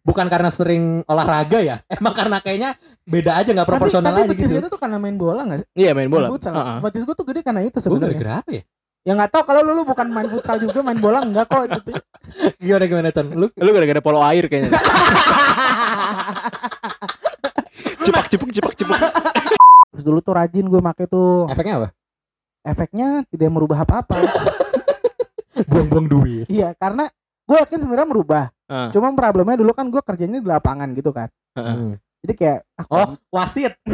bukan karena sering olahraga ya emang karena kayaknya beda aja nggak proporsional tapi, aja tapi gitu betisnya tuh karena main bola gak sih? Iya main bola. Main futsal. Heeh. Betis gue tuh gede karena itu gue sebenarnya. gara-gara apa ya Ya nggak tahu kalau lu, lu bukan main futsal juga main bola enggak kok gitu. gimana gimana Con lu Lu gara-gara polo air kayaknya. cepak cepuk cepak cepuk. Terus dulu tuh rajin gue make tuh. efeknya apa Efeknya tidak merubah apa-apa. buang-buang duit iya, karena gue yakin sebenarnya merubah. Ah. Cuma problemnya dulu kan gue kerjanya di lapangan gitu kan. Heeh. Hmm. Jadi kayak ah, oh wasit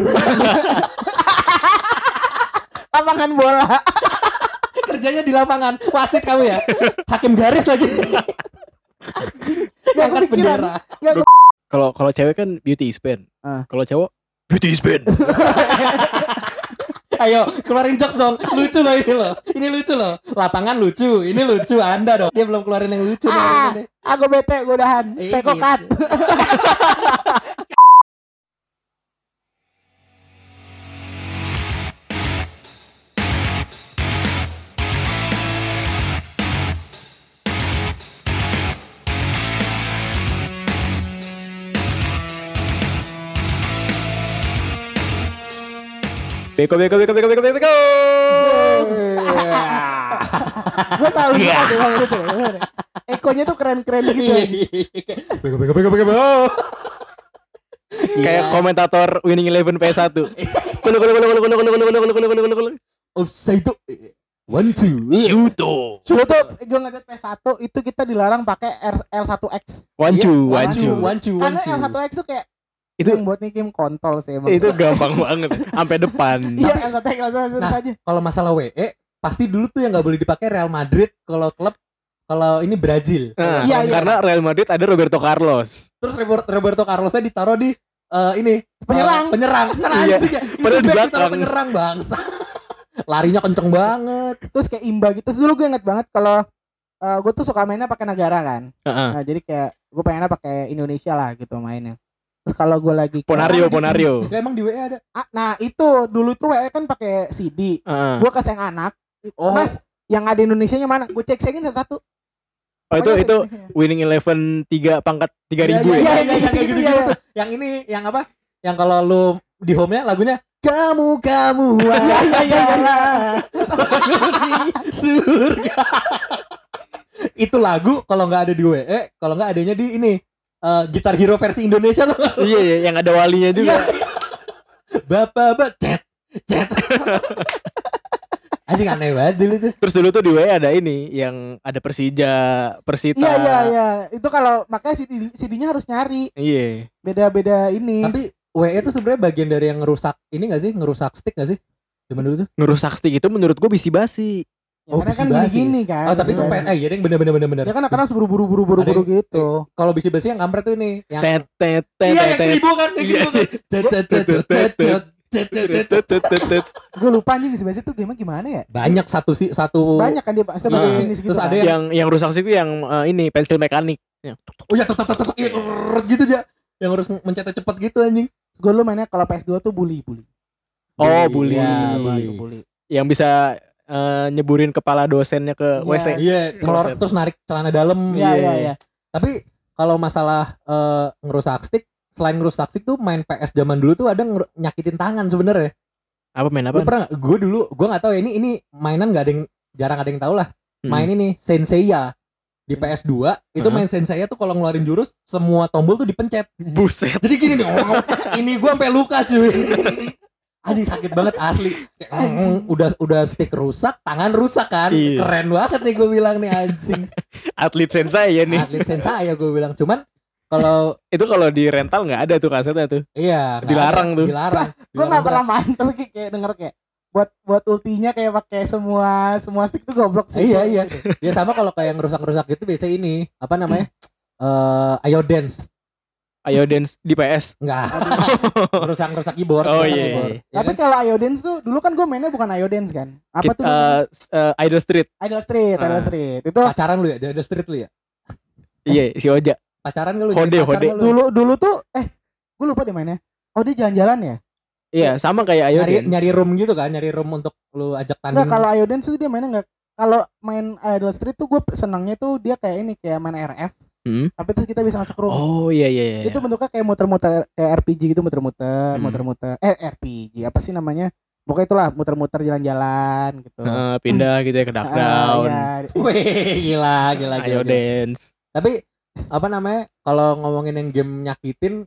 lapangan bola. kerjanya di lapangan wasit kamu ya hakim garis lagi Gak angkat kepikiran. bendera Kalau kalau cewek kan beauty span. Ah. Kalau cowok beauty span. ayo keluarin jokes dong. Lucu loh ini loh. Ini lucu loh. Lapangan lucu. Ini lucu anda dong. Dia belum keluarin yang lucu Ah, aku bete gue udahan. Iya, Beko beko beko beko beko beko. beko. gue selalu Iya. suka tuh gitu. bener. Ekonya tuh keren-keren gitu. Iya, iya, iya. Bego, bego, bego, bego, bego. Kayak komentator Winning Eleven PS1. Kulu kulu kulu kulu kulu kulu kulu kulu kulu kulu kulu kulu. Offside tuh one two. Shuto. Tuh gue ngeliat PS1 itu kita dilarang pakai R- L1X. One Iya, two one two, one two, Karena two. L1X tuh kayak Itu yang buat nikim kontol sih emang. itu gampang banget. Sampai depan. Iya L1X L1X Nah, aja. Kalau masalah WE, pasti dulu tuh yang nggak boleh dipakai Real Madrid kalau klub kalau ini Brazil. Nah, Iya, iya. karena Real Madrid ada Roberto Carlos. Terus Robert- Roberto Carlosnya ditaruh di eh, ini Penyerang. eh, penyerang kan Iya. anjing ya. Padahal di belakang. penyerang bangsa. Larinya kenceng banget. Terus kayak imba gitu. Terus dulu gue inget banget kalau eh, gue tuh suka mainnya pakai negara kan. Heeh. Nah, jadi kayak gue pengennya pakai Indonesia lah gitu mainnya. Terus kalau gue lagi Ponario Ponario. Gak emang di WE ada. Ah, nah itu dulu tuh WE kan pakai CD. Heeh. Gue kasih yang anak. Oh. Mas, yang ada Indonesianya mana? Gue cek cekin satu-satu. Oh itu Pokoknya itu. Winning Eleven tiga pangkat tiga Iya, ribu iya, ya. iya, ya? iya, yang kayak Gitu, gitu-gitu iya, tuh. Yang ini yang apa? Yang kalau lu di home-nya lagunya kamu kamu Iya, iya, iya, iya. adalah penghuni surga. Itu lagu kalau nggak ada di WE, kalau nggak adanya di ini eh, Gitar Hero versi Indonesia loh. Iya iya yang ada walinya juga. Bapak bapak cet cet. Anjing aneh banget dulu tuh. Terus dulu tuh di WA ada ini yang ada Persija, Persita. Iya iya iya. Itu kalau makanya CD CD-nya harus nyari. Iya. Beda-beda ini. Tapi WE itu sebenarnya bagian dari yang ngerusak ini gak sih? Ngerusak stick gak sih? Zaman dulu tuh. Ngerusak stick itu menurut gua bisi-basi. Ya, oh, karena kan basi. gini kan. Oh, tapi itu PN ya, yang bener bener bener bener. Ya kan karena seburu buru buru buru buru buru gitu. Kalau bisi basi yang kampret tuh ini. Yang tet tet tet. Iya yang ribu kan, yang ribu kan. Tet tet tet tet Gue lupa nih bisi basi tuh game gimana ya? Banyak satu sih satu. Banyak kan dia pasti nah, ini Terus kan. ada yang yang rusak sih yang eh, ini pensil mekanik. Ya. Oh ya tet tet tet gitu dia. Yang harus mencetak cepat gitu anjing. Gue lu mainnya kalau PS2 tuh bully bully. Oh bully. Ya, bully. Yang bisa eh, nyeburin kepala dosennya ke Iya. WC. Iya, ngelor Konsep. terus narik celana dalam. Iya iya iya. Tapi kalau masalah eh, ngerusak stick, selain ngerusak stick tuh main PS zaman dulu tuh ada nyakitin tangan sebenarnya. Apa main Lu apa? pernah? Gue dulu, gue nggak tahu ya, ini ini mainan nggak ada yang jarang ada yang tahu lah. Main ini Senseiya di PS2 itu Heeh. main Senseiya tuh kalau ngeluarin jurus semua tombol tuh dipencet. Buset. Jadi gini nih, oh, ini gue sampai luka cuy. Anjing sakit banget asli. Kayak, mm, udah udah stick rusak, tangan rusak kan. Iya. Keren banget nih gue bilang nih anjing. Atlet sensei ya nih. Atlet Senseiya gue bilang. Cuman kalau Itu kalau di rental nggak ada tuh kasetnya tuh. iya Dilarang ada, tuh. Dilarang. Gue nggak pernah main tapi kayak, kayak denger kayak buat buat ultinya kayak pakai semua semua stick tuh goblok sih. Iya iya. Ya sama kalau kayak yang rusak-rusak gitu biasa ini apa namanya? Eh Ayo Dance. Ayo dance di PS. Enggak. Rusak-rusak keyboard. Oh, rusak iya, keyboard. iya. Ya Tapi kalau Ayo Dance tuh dulu kan gue mainnya bukan Ayo Dance kan. Apa Kit- tuh? eh, namanya? eh, Idol Street. Idol Street, Idol ah. Street. Itu pacaran lu ya? Ada street lu ya? Iya, si Oja. Pacaran gak lu? Hode, hode. lu? dulu dulu tuh eh gue lupa deh mainnya. Oh dia jalan-jalan ya? Iya, sama kayak Ayo nyari dance. nyari room gitu kan? Nyari room untuk lu ajak tanding. Enggak kalau Ayo Dance tuh dia mainnya enggak kalau main Idol Street tuh gue senangnya tuh dia kayak ini kayak main RF. Hmm. tapi terus kita bisa masuk room Oh iya iya iya. itu bentuknya kayak muter-muter kayak RPG gitu muter-muter Hmm. muter-muter eh RPG apa sih namanya pokoknya itulah muter-muter jalan-jalan gitu Heeh, pindah gitu ya ke dark down. iya. Wih, gila, gila, gila. Ayo gila. dance. Tapi apa namanya? Kalau ngomongin yang game nyakitin,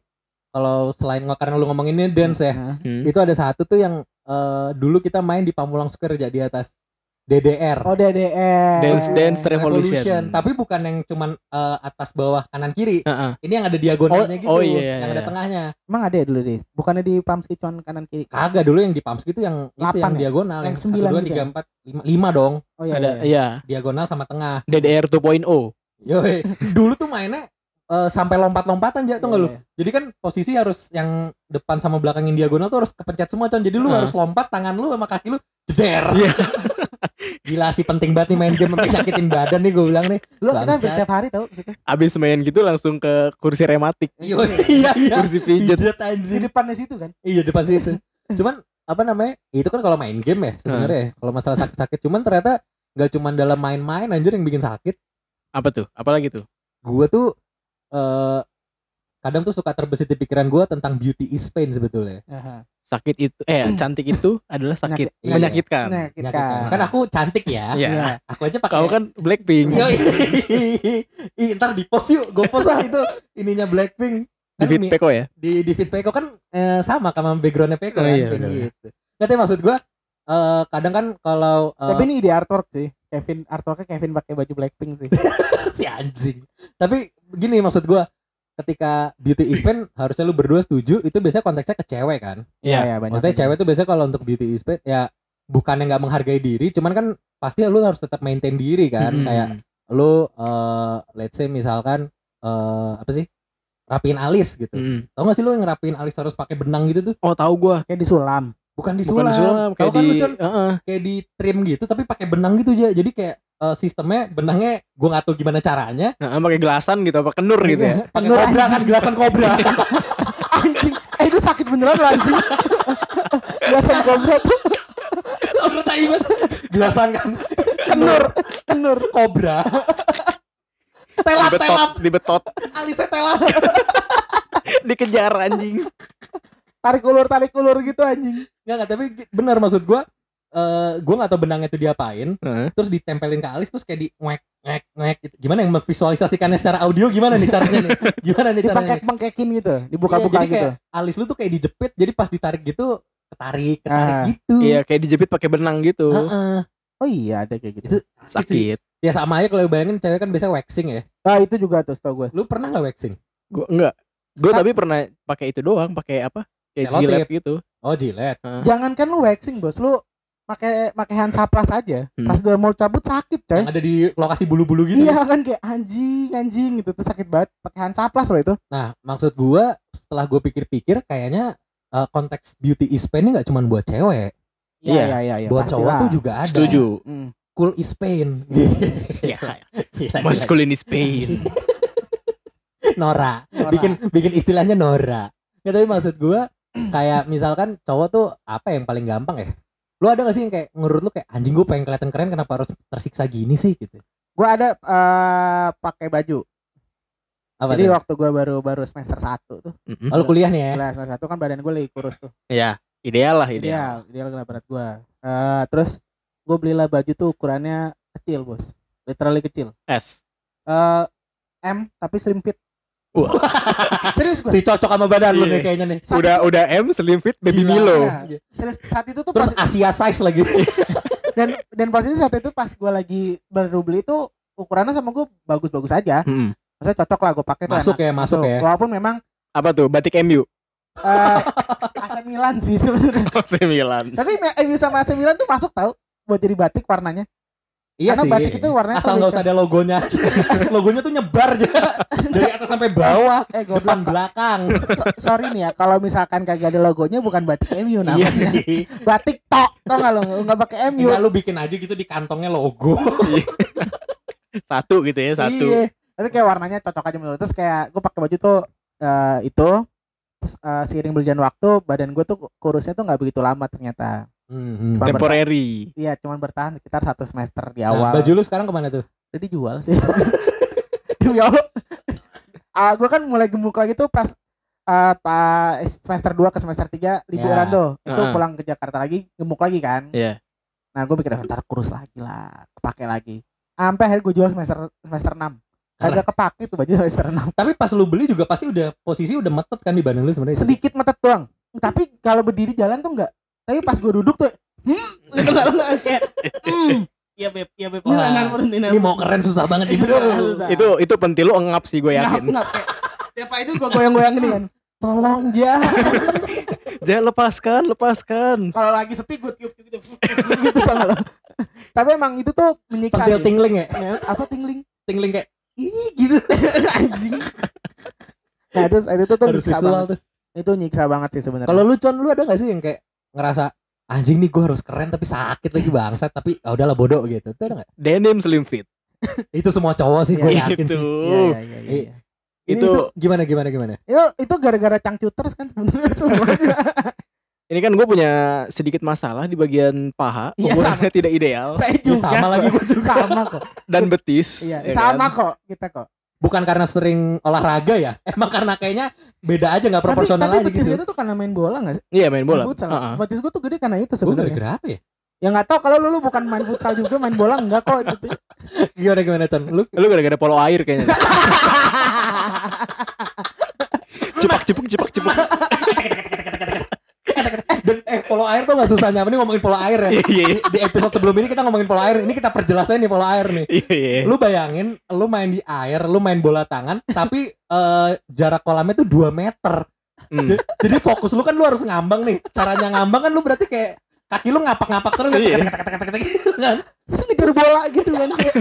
kalau selain nggak karena lu ngomonginnya dance ya, Nah, Hmm. itu ada satu tuh yang eh, dulu kita main di Pamulang Square aja di atas DDR. oh DDR Dance Dance Revolution. Tapi bukan yang cuman eh, atas bawah kanan kiri. Heeh. Ini yang ada diagonalnya Oh, gitu, oh iya, yang ada iya. tengahnya. emang ada ya dulu deh bukannya di Pamski cuman kanan kiri Kagak dulu yang di Pamski itu yang itu Lapan yang ya? diagonal, Yang yang, sembilan dua, gitu tiga, ya? empat, lima, lima dong, oh iya, Ada iya. iya. diagonal sama tengah. DDR 2.0. Yoi, dulu tuh mainnya eh, sampai lompat-lompatan aja tuh nggak lu? Iya, Jadi kan posisi harus yang depan sama belakang yang diagonal tuh harus kepencet semua con. Jadi lu Heeh. harus lompat tangan lu sama kaki lu jeder. Iya. Gila sih penting banget nih main game sampai nyakitin badan nih gue bilang nih. Lu kita hampir Bangsat. tiap hari tau situ. Abis main gitu langsung ke kursi rematik. Iya iya. Kursi pijet. Pijet Di anjir. depannya situ kan. Iya depan situ. Cuman apa namanya? Itu kan kalau main game ya sebenarnya. ya. Kalau masalah sakit-sakit cuman ternyata nggak cuman dalam main-main anjir yang bikin sakit. Apa tuh? Apalagi tuh? Gue tuh eh kadang tuh suka terbesit di pikiran gue tentang beauty is pain sebetulnya. Aha. Sakit itu eh cantik itu adalah sakit Menyakit- menyakitkan. Menyakitkan. Menyakitkan. Kan aku cantik ya. Iya. Iya. Aku aja pakai Kau kan Blackpink. Ih, ntar di post yuk, gue post lah itu ininya Blackpink. Di Kan Fit mi- Peko ya? di di feed Peko kan eh, sama sama backgroundnya Peko Oh, kan, iya, gitu. Katanya maksud gue eh kadang kan kalau eh, Tapi ini di artwork sih. Kevin artworknya Kevin pakai baju Blackpink sih. si anjing. Tapi gini maksud gue ketika beauty is pain harusnya lu berdua setuju itu biasanya konteksnya ke cewek kan. Iya. iya banyak. Maksudnya cewek tuh biasanya kalau untuk beauty is pain ya bukannya nggak menghargai diri, cuman kan pasti lu harus tetap maintain diri kan Mm-mm. kayak lu eh let's say misalkan eh apa sih rapiin alis gitu Mm. tau gak sih lu yang ngerapiin alis harus pakai benang gitu tuh Oh tahu gua. kayak disulam. bukan Bukan disulam, disulam tau kayak kan di lu Con? Heeh. kayak di trim gitu tapi pakai benang gitu aja jadi kayak eh, sistemnya benangnya gua nggak tahu gimana caranya Heeh, pakai gelasan gitu apa kenur gitu ya. pakai Penur kobra kan gelasan kobra anjing. Eh itu sakit beneran anjing. Gelasan kobra tuh tai gelasan kan kenur, kenur. kobra telap Dibetot, telap dibetot, alisnya telap dikejar anjing. Tarik ulur, tarik ulur gitu anjing. Nggak, nggak, tapi benar maksud gua eh gua nggak tahu benangnya itu diapain Heeh. terus ditempelin ke alis terus kayak di ngek ngek ngek gitu. gimana yang memvisualisasikannya secara audio gimana nih caranya nih gimana nih caranya? Dipengkek-pengkekin gitu, dibuka-buka jadi gitu. kayak alis lu tuh kayak dijepit jadi pas ditarik gitu ketarik ketarik Ah. gitu Iya, kayak dijepit pakai benang gitu. Heeh. Oh iya ada kayak gitu. Itu sakit. Sakit. ya sama aja kalau bayangin cewek kan biasa waxing ya Ah itu juga tuh tau gue. lu pernah nggak waxing Gua enggak. Gua Kan- tapi pernah pakai itu doang, pakai apa? Kayak Selotip. jilet gitu. oh jilet Jangankan lu waxing bos, lu pakai pakai hand saplas aja. Hmm. Pas udah mau cabut sakit coy. yang ada di lokasi bulu-bulu gitu Iya kan kayak anjing anjing gitu tuh sakit banget pakai hand saplas loh itu. nah maksud gua setelah gua pikir-pikir kayaknya eh, konteks beauty is pain ini nggak cuma buat cewek Iya. iya iya. iya, buat cowok tuh juga ada Setuju. Hmm. cool is pain Ya, Gila, gila. masculine is pain. Nora. Nora. bikin bikin istilahnya Nora nggak tapi maksud gua kayak misalkan cowok tuh apa yang paling gampang ya lu ada gak sih yang kayak menurut lu kayak anjing gue pengen kelihatan keren kenapa harus tersiksa gini sih gitu Gua ada eh, pakai baju. apa Jadi tuh? waktu gua baru baru semester 1 tuh. Mm-mm. Oh, lu kuliah nih ya Kelas semester 1 kan badan gue lagi kurus tuh. Ya, ideal lah ideal. Ideal, ideal lah berat gua. Eh, terus gue belilah baju tuh ukurannya kecil, Bos. Literally kecil. S. Eh M tapi slim fit. Serius gue. si cocok sama badan lu Iya. nih kayaknya nih Udah udah M slim fit baby Gila. Milo. Iya. Serius saat itu tuh terus posi- Asia size lagi dan dan posisi saat itu pas gue lagi baru beli itu ukurannya sama gue bagus-bagus aja. Mm-mm. Maksudnya cocok lah gue pakai masuk enak. ya masuk ya Walaupun memang Apa tuh? Batik MU. eh AC Milan sih sebenarnya. AC Milan. Tapi MU sama AC Milan tuh masuk tau buat jadi batik warnanya. Iya Karena sih batik itu warnanya asal nggak usah ada logonya logonya tuh nyebar aja dari atas sampai bawah Eh depan belakang So- sorry nih ya, kalau misalkan kagak ada logonya bukan batik MU iya namanya. sih Batik tok, tau gak lo? Nggak pakai MU. Enggak lu bikin aja gitu di kantongnya logo Satu gitu ya, satu. Iya. Tapi kayak warnanya cocok aja menurut. Terus kayak gue pakai baju tuh eh, itu terus eh, seiring berjalan waktu badan gue tuh kurusnya tuh nggak begitu lama ternyata. Hmm, Cuma Temporary. Iya, cuman bertahan sekitar satu semester di Nah, awal. baju lu sekarang ke mana tuh? Udah dijual sih. Demi Allah. ah gue kan mulai gemuk lagi tuh pas eh pas semester 2 ke semester 3 liburan Ya. tuh. Itu Heeh. pulang ke Jakarta lagi gemuk lagi kan. Iya. Nah, gue mikir ntar kurus lagi lah, kepake lagi. Sampai akhirnya gue jual semester semester 6. Kagak kepake tuh baju semester 6. Tapi pas lu beli juga pasti udah posisi udah metet kan dibanding lu sebenarnya. Sedikit metet doang. Tapi kalau berdiri jalan tuh enggak. Tapi pas gue duduk tuh hmm, gitu kayak hmm. Iya beb, iya beb. Wah, Nah, nah, nah, Ini mau keren susah banget Susah, bro. susah. Itu itu pentil lu engap sih gue Ngap, yakin. ngap, kayak, Tiap itu gue goyang-goyang gini kan. Tolong jangan. Jangan lepaskan, lepaskan. Kalau lagi sepi gue tiup gitu. gitu lo? Tapi emang itu tuh menyiksa. Pentil tingling ya. Ya, Apa tingling? Tingling kayak ih gitu. Anjing. Nah, itu itu tuh, tuh Harus nyiksa banget. tuh. Itu nyiksa banget sih sebenarnya. Kalau lu Con, lu ada gak sih yang kayak ngerasa anjing nih gue harus keren tapi sakit lagi bangsat tapi ya udahlah bodoh gitu. Itu ada gak? Denim slim fit. Itu semua cowok sih gue Iya, yakin Itu. sih. Iya, iya, iya, iya, iya. Ini Itu- itu gimana gimana gimana? Itu itu gara-gara cangcuters kan sebenarnya semuanya. Ini kan gue punya sedikit masalah di bagian paha, Iya, ukurannya sama. tidak ideal Saya Ya, juga. sama kok. lagi gue juga. Sama kok. dan betis. Iya, ya sama kan? kok kita kok. Bukan karena sering olahraga ya, emang karena kayaknya beda aja nggak proporsional tapi, tapi aja betis gitu. itu tuh karena main bola gak sih? Iya main bola. Main futsal. Heeh. Betis gue tuh gede karena itu Gue sebenarnya. gara-gara apa ya? Ya nggak tahu kalau lu, lu bukan main futsal juga main bola enggak kok gitu. Gimana gimana Con? Lu Lu gara-gara polo air kayaknya. cepak cepuk cepak cepuk. Dan eh polo air tuh gak susah nyaman nih ngomongin polo air ya. Iya iya Di episode sebelum ini kita ngomongin polo air. Ini kita perjelas aja nih polo air nih. iya. Lu bayangin lu main di air, lu main bola tangan, tapi eh, jarak kolamnya tuh 2 meter. Hmm. Jadi, jadi fokus lu kan lu harus ngambang nih. Caranya ngambang kan lu berarti kayak kaki lu ngapak-ngapak terus tek- tek- tek- tek- tek- gitu kan. Terus ngejar bola gitu kan kayak.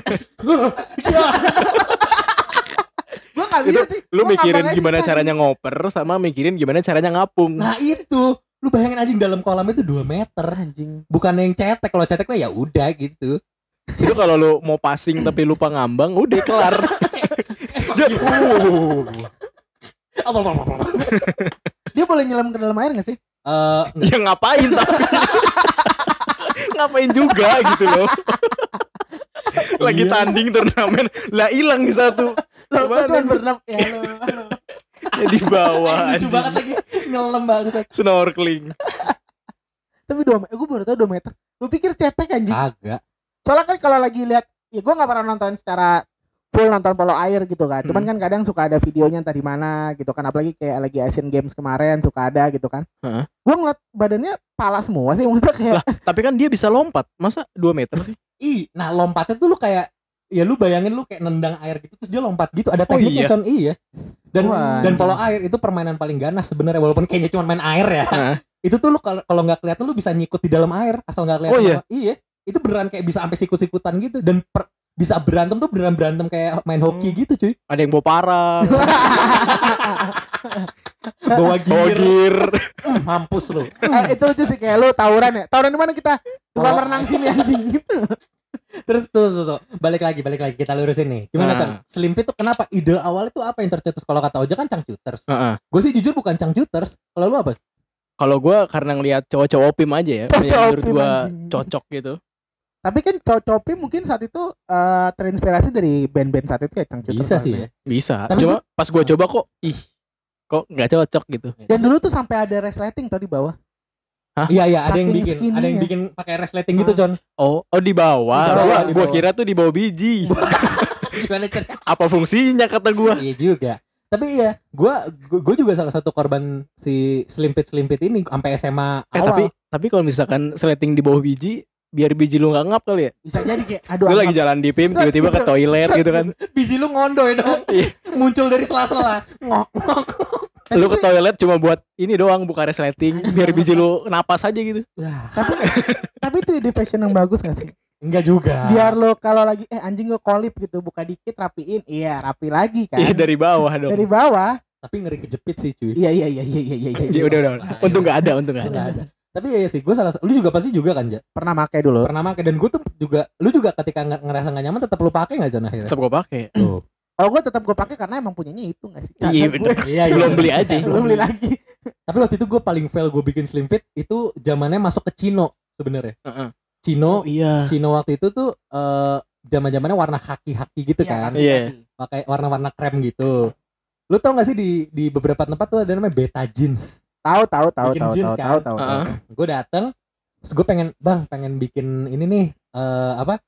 gue gak bisa Itu sih. Lu Gua mikirin gimana susah. caranya ngoper sama mikirin gimana caranya ngapung. Nah itu, lu bayangin anjing dalam kolam itu 2 meter. anjing. Bukan yang cetek, kalau cetek mah ya udah gitu. Itu kalau lu mau passing tapi lupa ngambang, udah kelar. Apa apa. Dia boleh nyelam ke dalam air gak sih? Eh, ya ngapain tapi ngapain juga gitu loh lagi Iya. tanding turnamen lah hilang di satu Lo gue Gimana cuma nih? berenam ya. Ya di bawah lucu anjing. banget lagi ngelem banget. snorkeling Tapi dua meter, gue baru tau dua meter. Gue pikir cetek anjing. Kagak. Soalnya kan kalau lagi lihat, ya gue nggak pernah nonton secara full nonton polo air gitu kan. Cuman Hmm. kan kadang suka ada videonya entah di mana gitu kan. Apalagi kayak lagi Asian Games kemarin suka ada gitu kan. Heeh. Gue ngeliat badannya pala semua sih. Maksudnya kayak lah tapi kan dia bisa lompat masa 2 meter sih Ih, nah lompatnya tuh lu kayak ya lu bayangin lu kayak nendang air gitu terus dia lompat gitu ada Oh, tekniknya iya? con iya dan Wah, dan polo air itu permainan paling ganas sebenarnya walaupun kayaknya cuma main air ya itu tuh lu kalau kalau nggak kelihatan lu bisa nyikut di dalam air asal nggak kelihatan Oh, iya? apa- iya itu beneran kayak bisa sampai sikut-sikutan gitu dan per- bisa berantem tuh beneran berantem kayak main hoki Hmm. gitu cuy ada yang bawa parang bawa bawa gear gear mampus lu eh, itu lucu sih kayak lu tawuran ya. Tawuran di mana kita? Kolam Oh. renang sini anjing gitu. terus tuh, tuh tuh. Balik lagi balik lagi. Kita lurusin nih. Gimana Nah. kan slim fit tuh kenapa? Ide awalnya tuh apa yang tercetus? Kalau kata Oja kan cangcuters Heeh. gue sih jujur bukan cangcuters kalau lu apa? Kalau gue karena ngelihat cowok-cowok pim aja ya Cowok yang menurut pim, gue cocok gitu. Tapi kan Cow Copi mungkin saat itu eh, terinspirasi dari band-band saat itu ya Cangcuter bisa sih ya. Bisa. Tapi cuma pas gue coba kok ih kok nggak cocok gitu. Dan dulu tuh sampai ada resleting tau di bawah. Iya iya ada yang bikin skinny-nya. ada yang bikin pakai resleting gitu con. oh oh di bawah, Di bawah, Gua- di gua bawah. kira tuh di bawah biji Gimana cer? apa fungsinya kata gua Iya juga. Tapi iya, gua gua juga salah satu korban si fit ini sampai SMA eh awal. tapi tapi kalau misalkan sleting di bawah biji biar biji lu nggak ngap kali ya Bisa jadi kayak aduh. lu anggap- lagi jalan di pim tiba-tiba ke gitu. toilet Set gitu kan biji lu ngondoy dong. Iya. Muncul dari sela-sela. Ngok ngok. Tapi lu ke toilet cuma buat ini doang buka resleting biar biji lu napas aja gitu Wah, tapi, tapi itu ide fashion yang bagus gak sih? enggak juga. Biar lo kalau lagi eh anjing gue kolip gitu buka dikit rapiin, iya rapi lagi kan. iya dari bawah dong Dari bawah. tapi ngeri kejepit sih cuy. Iya iya iya iya iya iya. Ya, iya. udah udah udah. untung nggak ada untung nggak ada Enggak ada. Tapi iya sih, gue salah lu juga pasti juga kan, Ja? Pernah pakai dulu. Pernah pakai dan gue tuh juga lu juga ketika nge- ngerasa gak nyaman tetap lu pakai enggak Jon akhirnya? tetap gua pakai Tuh. Kalau gue tetap gue pakai karena emang punyanya itu gak sih? Karena Iya, gue. Iya, iya. belum beli aja belum beli lagi. Tapi waktu itu gue paling fail gue bikin slim fit itu zamannya masuk ke Cino sebenarnya. Heeh. Cino, iya Cino waktu itu tuh eh zaman zamannya warna haki-haki gitu kan, Iya. pakai warna-warna krem gitu. Lu tau gak sih di di beberapa tempat tuh ada namanya beta jeans. Tahu tahu tahu Bikin tahu jeans tahu kan? tahu tahu. Heeh. Gue dateng, terus gue pengen, bang pengen bikin ini nih eh apa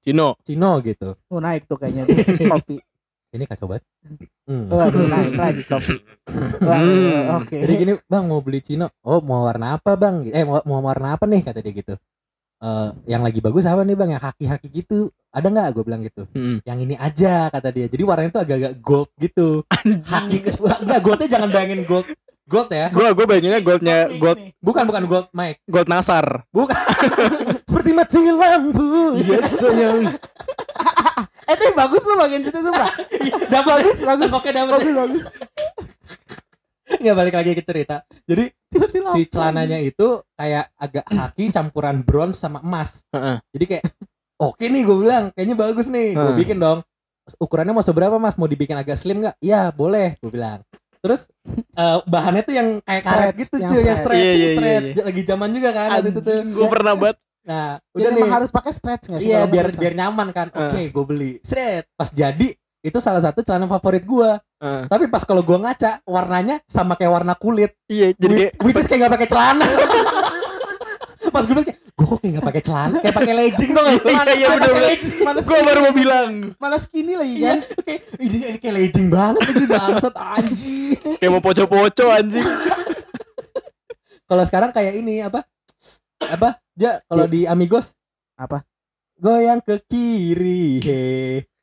Cino. Cino gitu. Oh, naik tuh kayaknya tuh, kopi. Ini kacau banget. Hmm. Waduh, naik lagi kopi. Waduh, Hmm. Oke. Jadi gini, bang mau beli Cino. Oh mau warna apa bang? Eh mau, mau warna apa nih kata dia gitu. Eh yang lagi bagus apa nih bang? Yang haki-haki gitu. Ada nggak? Gue bilang gitu. Hmm. Yang ini aja kata dia. Jadi warnanya tuh agak-agak gold gitu. Haki enggak goldnya jangan bayangin gold gold ya. Gua gua bayanginnya goldnya gold Bukan bukan gold Mike. gold nasar. Bukan. Seperti mati lampu. Yes, senyum. Eh, tapi bagus lu bagian situ sumpah. Dapat Bagus, bagus. Cengkoknya dapat. Bagus, bagus. Nggak balik lagi ke cerita. Jadi si celananya itu kayak agak haki campuran bronze sama emas. Heeh. Jadi kayak oke nih gue bilang kayaknya bagus nih. Gue bikin dong. Ukurannya mau seberapa mas? Mau dibikin agak slim nggak? Iya boleh. Gue bilang. Terus eh, bahannya tuh yang kayak karet Stretch, gitu yang cuy, yang stretch. stretch, Iya, iya, iya, stretch. iya. Lagi zaman juga kan waktu itu tuh. Gua pernah banget. Nah, Jadi udah nih. harus pakai stretch nggak sih? Iya, biar biar nyaman kan. Eh. Oke, gue beli. Sret. Pas jadi itu salah satu celana favorit gua. Heeh. Tapi pas kalau gua ngaca, warnanya sama kayak warna kulit. Iya, jadi kayak Which is kayak gak pakai celana. pas gue bilang kayak, gue kok kayak gak pakai celana, kayak pakai legging tuh Iya, iya, bener. legging. Mana gua baru mau bilang malah skinny lagi Iya, kan? oke. Ini, ini kayak legging banget lagi bangsat anjing. kayak mau poco-poco anjing. Kalau sekarang kayak ini apa? Apa? Ja, kalau di Amigos Apa? Goyang ke kiri, he.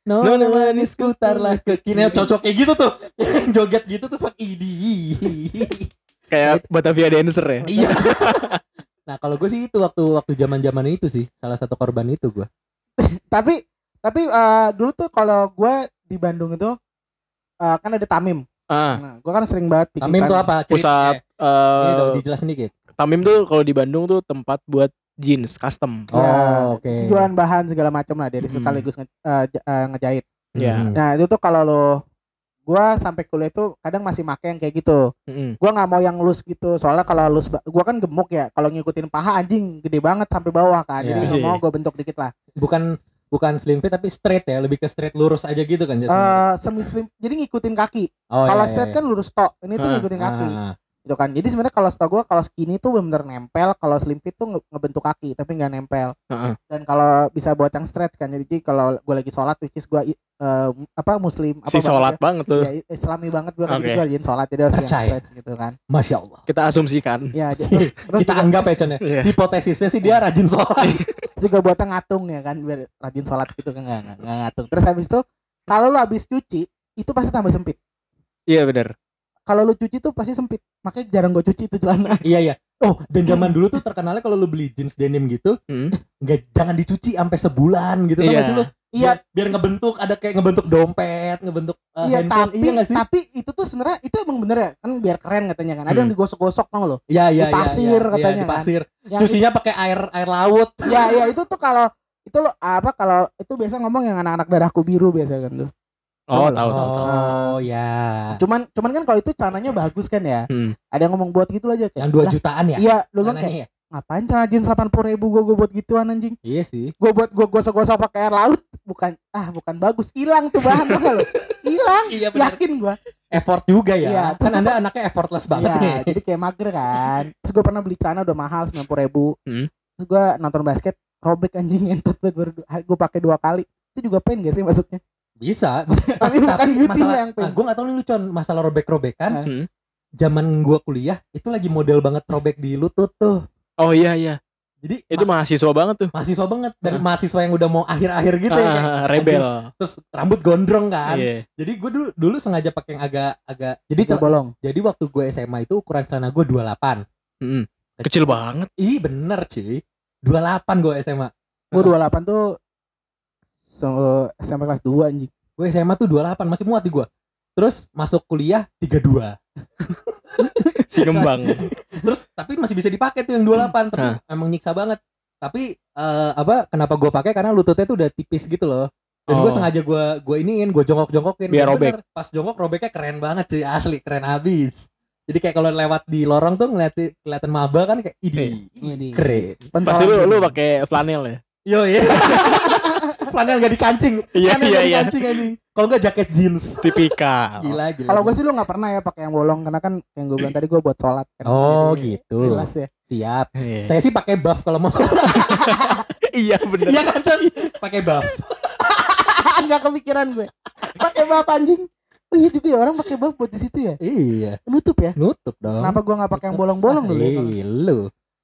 No, Nona manis putarlah ke kiri. Cocok kayak gitu tuh. Joget gitu terus pakai idi. Kayak Batavia dancer ya. Iya. Nah, kalau gue sih itu waktu waktu zaman-zaman itu sih salah satu korban itu gue. Tapi tapi eh, dulu tuh kalau gue di Bandung itu eh, kan ada Tamim. Ah, Nah, gue kan sering banget bikin Tamim tuh apa? pusat Eh, ini dong eh dijelasin dikit. Tamim tuh kalau di Bandung tuh tempat buat jeans custom. Oh, Ya, oke. Jualan bahan segala macam lah dari Hmm. sekaligus nge- eh, j- eh, ngejahit. Iya. Hmm. Nah itu tuh kalau lo gua sampai kuliah tuh kadang masih make yang kayak gitu. Mm-mm. Gua nggak mau yang loose gitu. Soalnya kalau loose, gua kan gemuk ya. Kalau ngikutin paha anjing gede banget sampai bawah kan. Jadi Iya. nggak mau gua bentuk dikit lah. Bukan bukan slim fit tapi straight ya, lebih ke straight lurus aja gitu kan Eh jasanya. semi slim. Jadi ngikutin kaki. oh, kalau iya, straight iya, kan lurus tok. Ini tuh ngikutin kaki. Ah, Gitu kan. Jadi sebenarnya kalau setahu gua kalau skinny tuh bener nempel. Kalau slim fit tuh nge- ngebentuk kaki tapi nggak nempel. Heeh. Dan kalau bisa buat yang stretch kan. Jadi kalau gua lagi sholat which is gua i- eh, apa muslim apa Si sholat ya. banget tuh. Iya, islami banget gua kan Oke. jadi gua rajin sholat jadi harus yang stretch gitu kan. Masya Allah. Kita asumsikan. Ya, terus, terus Kita juga, anggap ya Con ya. Iya. Hipotesisnya sih dia rajin sholat. terus juga buatnya ngatung ya kan biar rajin sholat gitu kan nggak nggak- nggak ngatung. Terus habis itu kalau lu habis cuci itu pasti tambah sempit. Iya benar. Kalau lu cuci tuh pasti sempit. Makanya jarang gue cuci itu celana. iya iya. Oh, dan zaman dulu tuh terkenalnya kalau lu beli jeans denim gitu, Hmm. nggak jangan dicuci sampai sebulan gitu Iya. lu? Iya, Biar, biar ngebentuk ada kayak ngebentuk dompet, ngebentuk uh, iya handphone. tapi iya nggak sih? tapi itu tuh sebenarnya itu emang bener ya kan biar keren katanya kan. Ada Hmm. yang digosok-gosok tau lo. Iya iya di pasir iya, katanya iya, di kan. pasir. Yang Cucinya pakai air air laut. itu- ya ya itu tuh kalau itu lo apa kalau itu biasa ngomong yang anak-anak darahku biru biasa kan tuh. Oh, Tahu tahu tahu tahu. Oh ya. Cuman cuman kan kalau itu celananya bagus kan ya. Hmm. Ada yang ngomong buat gitu aja kayak. Yang 2 "Lah, jutaan ya? Iya, lu bilang kayak ya? ngapain celana jeans 80 ribu gue buat gituan anjing Iya sih. gue buat gue gosok-gosok pakai air laut bukan ah bukan bagus hilang tuh bahan lo hilang Iya benar. yakin gue Effort juga ya. Iya, kan Anda anaknya effortless banget ya nih. jadi kayak mager kan terus gue pernah beli celana udah mahal 90 ribu Hmm. terus gue nonton basket robek anjing banget baru gue pakai dua kali itu juga pain gak sih masuknya Bisa. tapi bukan beauty masalah, yang pain ah, gue gak tau nih lu Con, masalah robek-robekan. Ah. Hmm. Zaman gue kuliah itu lagi model banget robek di lutut tuh. Oh iya iya. Jadi Itu ma- mahasiswa banget tuh. mahasiswa banget dan Ah. mahasiswa yang udah mau akhir-akhir gitu ya kayak Ah, rebel. anjing, terus rambut gondrong kan. Iya. Jadi gue dulu dulu sengaja pakai yang agak agak jadi cel- bolong jadi waktu gue SMA itu ukuran celana gue 28. Mm-mm. Kecil banget. Ih bener cuy. 28 gue SMA. gue 28 tuh so, SMP kelas 2 anjing Gue SMA tuh 28 masih muat di gue. Terus masuk kuliah 32. Si kembang. Terus tapi masih bisa dipakai tuh yang 28 tapi Hah. emang nyiksa banget. Tapi eh, apa kenapa gue pakai karena lututnya tuh udah tipis gitu loh. Dan gue Oh. sengaja gue gue iniin, gue jongkok-jongkokin. Biar robek. bener, Pas jongkok robeknya keren banget cuy, asli keren habis. Jadi kayak kalau lewat di lorong tuh ngeliat kelihatan maba kan kayak idi, Widih. keren. Pasti lu lu pakai flanel ya. Yo iya. Flanel gak dikancing. Iya, Flanel iya, gak iya. dikancing anjing. Kalau enggak jaket jeans. Tipikal. Gila, gila. Kalau gue sih lu nggak pernah ya pakai yang bolong karena kan yang gue bilang tadi gue buat sholat kan. Oh, Jadi, gitu. Jelas ya. siap. Iya. Saya sih pakai buff kalau mau sholat. Iya bener. Iya kan, Chan? Pakai buff. Enggak kepikiran gue. Pakai buff anjing. Oh iya juga ya orang pakai buff buat di situ ya. Iya, Nutup ya. nutup dong. Kenapa gua nggak pakai yang bolong-bolong dulu ya? Ih, lu.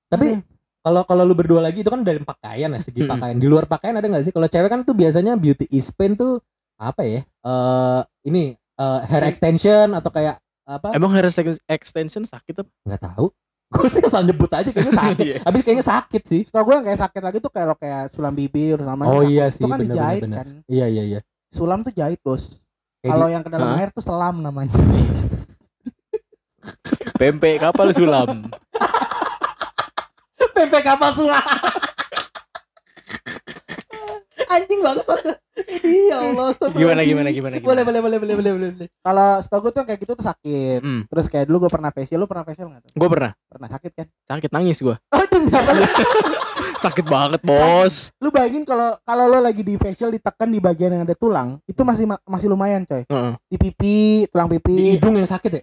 Tapi kalau kalau lu berdua lagi itu kan dari pakaian ya segi pakaian. Di luar pakaian ada nggak sih? Kalau cewek kan tuh biasanya beauty is pain tuh apa ya? Eh ini eh, hair extension atau kayak apa? Emang hair ex- extension sakit apa? Nggak tahu. Gue sih asal nyebut aja kayaknya sakit. Iya. Habis kayaknya sakit sih. Setahu gue yang kayak sakit lagi tuh kayak kayak sulam bibir namanya. Oh iya itu sih, kan bener, dijahit bener, bener. kan. Iya iya iya. Sulam tuh jahit bos. Kalau yang ke dalam air tuh selam namanya. Pempek kapal sulam. Pempek kapal sulam. Anjing banget. Ini ya Allah. Gimana gimana gimana gimana. Boleh boleh boleh boleh boleh boleh. Kalau setahu gue tuh kayak gitu tuh sakit. Hmm. Terus kayak dulu gue pernah facial, lu pernah facial nggak tuh? Gue pernah Pernah sakit kan? sakit nangis gua. Oh ternyata Sakit banget bos. lu bayangin kalau kalau lo lagi di facial ditekan di bagian yang ada tulang, itu masih ma- masih lumayan coy. Heeh. Di pipi, tulang Di pipi. hidung yang sakit ya?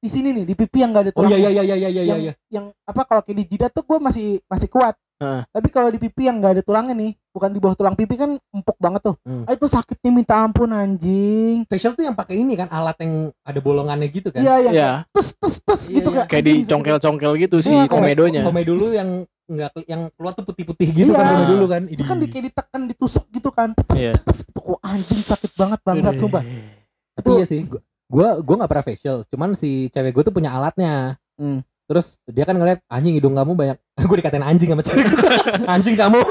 Di sini nih, di pipi yang gak ada Oh tulang. iya iya iya iya iya iya. yang, iya. yang apa kalau kayak di jidat tuh gue masih masih kuat. Heeh. Tapi kalau di pipi yang gak ada tulangnya nih, bukan di bawah tulang pipi kan empuk banget tuh. Hmm. Ah, itu sakitnya minta ampun anjing. Facial tuh yang pakai ini kan alat yang ada bolongannya gitu kan? Iya iya. Iya. Tes tes tes Iya, gitu iya. kayak. Sakit. dicongkel-congkel gitu si Iya, kayak- komedonya. Kome dulu yang enggak yang keluar tuh putih-putih gitu Iya. kan dulu kan. Itu kan di, kayak ditekan ditusuk gitu kan. Tes Iya. tes gitu. Kok anjing sakit banget bangsat sumpah. Tapi iya sih. Gua gua, gua gak pernah facial, cuman si cewek gue tuh punya alatnya. Hmm. Terus dia kan ngeliat anjing hidung kamu banyak. gue dikatain anjing sama cewek. anjing kamu.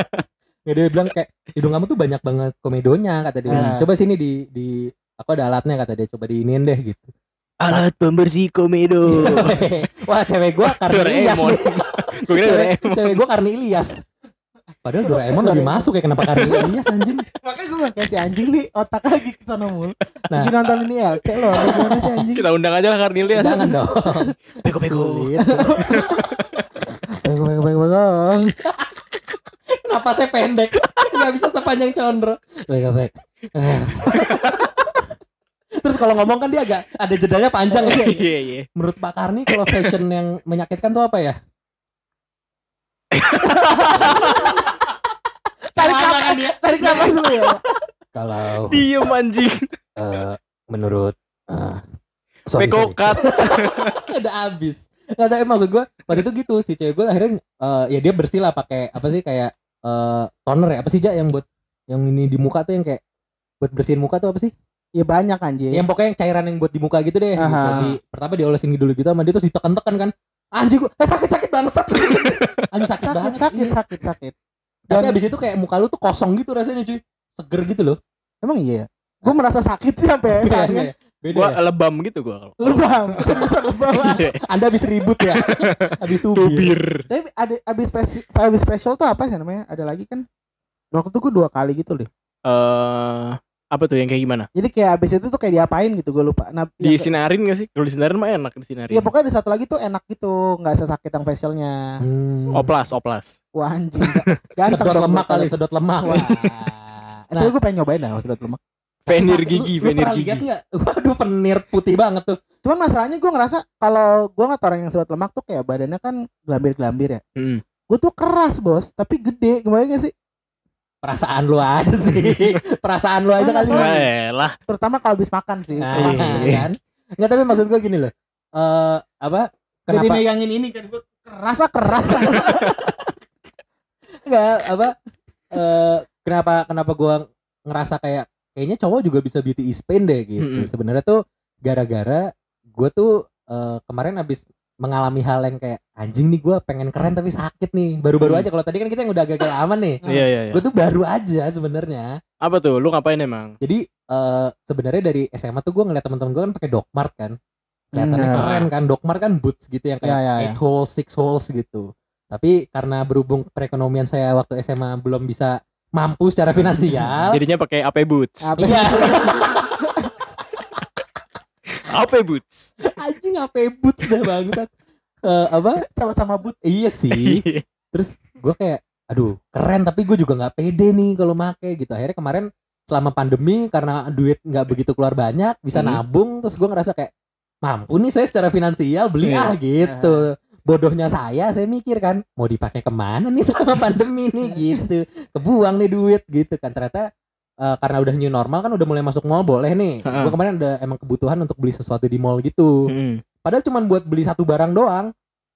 ya dia bilang kayak hidung kamu tuh banyak banget komedonya kata dia. Ah. Coba sini di di aku ada alatnya kata dia coba diinin deh gitu. Alat pembersih komedo. Wah cewek gua karena Ilyas. Gue kira cewek, cewek gua karena Ilyas. Padahal Doraemon lebih masuk ya kenapa karena Ilyas anjing. Makanya gue bilang kayak si anjing nih otak lagi ke sana mulu. Nah. Lagi nonton ini LC lo. Gimana sih anjing? Kita undang aja lah Karnilias. Jangan dong. Bego-bego. Sulit. Bego bego bego bego. Kenapa saya pendek? Gak bisa sepanjang condro. Baik baik. Terus kalau ngomong kan dia agak ada jedanya panjang ya. Iya iya. Menurut Pak Karni kalau fashion yang menyakitkan tuh apa ya? Tarik nafas, kan dia? tarik nafas dulu ya. Kalau Diem anjing. eh, menurut eh, sorry, sorry. Pekokat. udah habis nggak tahu maksud gue waktu itu gitu si cewek gue akhirnya eh, ya dia bersih lah pakai apa sih kayak eh, toner ya apa sih jak yang buat yang ini di muka tuh yang kayak buat bersihin muka tuh apa sih Ya banyak anjing. yang pokoknya yang cairan yang buat di muka gitu deh gitu. Aha. di pertama diolesin dulu gitu sama dia terus ditekan-tekan kan anjing gue eh, sakit sakit bangsat anjing sakit, sakit banget sakit iya. sakit sakit. Tapi Dan- abis itu kayak muka lu tuh kosong gitu rasanya cuy seger gitu loh Emang iya. Gue merasa sakit sih sampai sayangnya. ya? Beda Gua ya? lebam gitu gua kalau. Lebam, seriusan lebam. Iya. anda habis ribut ya habis tubir Tubir. Tapi ada abis spesial, abis special tuh apa sih namanya? Ada lagi kan? Waktu itu gue dua kali gitu deh. Eh apa tuh yang kayak gimana? Jadi kayak abis itu tuh kayak diapain gitu gue lupa. Nah, yang kayak- Disinarin gak sih? Kalau disinarin mah enak disinarin. Iya pokoknya ada satu lagi tuh enak gitu, nggak sesakit yang facialnya. Hmm. Oplas, oplas. Wah anjing. Ganteng sedot lemak kali sedot lemak Wah. nah Itu gue pengen nyobain dah sedot lemak. Venir gigi, lu, lu venir gigi. lihat nggak waduh venir putih banget tuh Cuman masalahnya gue ngerasa kalau gue ngeliat orang yang sedot lemak tuh kayak badannya kan gelambir-gelambir ya. Hmm. Gue tuh keras bos, tapi gede. Gimana gak sih? Perasaan lu aja sih perasaan lu aja kali Eh lah. Terutama kalau habis makan sih. nah. Iya. kan nggak tapi maksud gue gini loh eh apa Jadi kenapa megangin ini kan gue kerasa keras. nggak apa eh kenapa kenapa gue ngerasa kayak kayaknya cowok juga bisa beauty is pain deh gitu Mm-mm. sebenarnya tuh gara-gara gue tuh eh, kemarin abis mengalami hal yang kayak anjing nih gue pengen keren tapi sakit nih baru-baru Hmm. aja kalau tadi kan kita yang udah agak aman nih Iya iya iya. gue tuh baru aja sebenarnya Apa tuh? Lu ngapain emang? jadi eh sebenarnya dari SMA tuh gue ngeliat teman-teman gue kan pakai Docmart kan kelihatannya Hmm. keren kan Docmart kan boots gitu yang kayak Ya, ya, ya. eight holes six holes gitu tapi karena berhubung perekonomian saya waktu SMA belum bisa mampu secara finansial Jadinya pakai AP boots. Iya AP boots. anjing apa boots dah banget Eh, apa? Sama-sama boot. iya sih. Terus gue kayak aduh keren tapi gue juga nggak pede nih kalau make gitu. Akhirnya kemarin selama pandemi karena duit nggak begitu keluar banyak bisa Hmm. nabung terus gue ngerasa kayak mampu nih saya secara finansial beli Iya. ah gitu. Bodohnya saya saya mikir kan mau dipakai ke mana nih selama pandemi nih? Gitu. Kebuang nih duit gitu kan. Ternyata eh, karena udah new normal kan udah mulai masuk mall boleh nih Ha-ha. gue kemarin ada emang kebutuhan untuk beli sesuatu di mall gitu Mm-mm. padahal cuman buat beli satu barang doang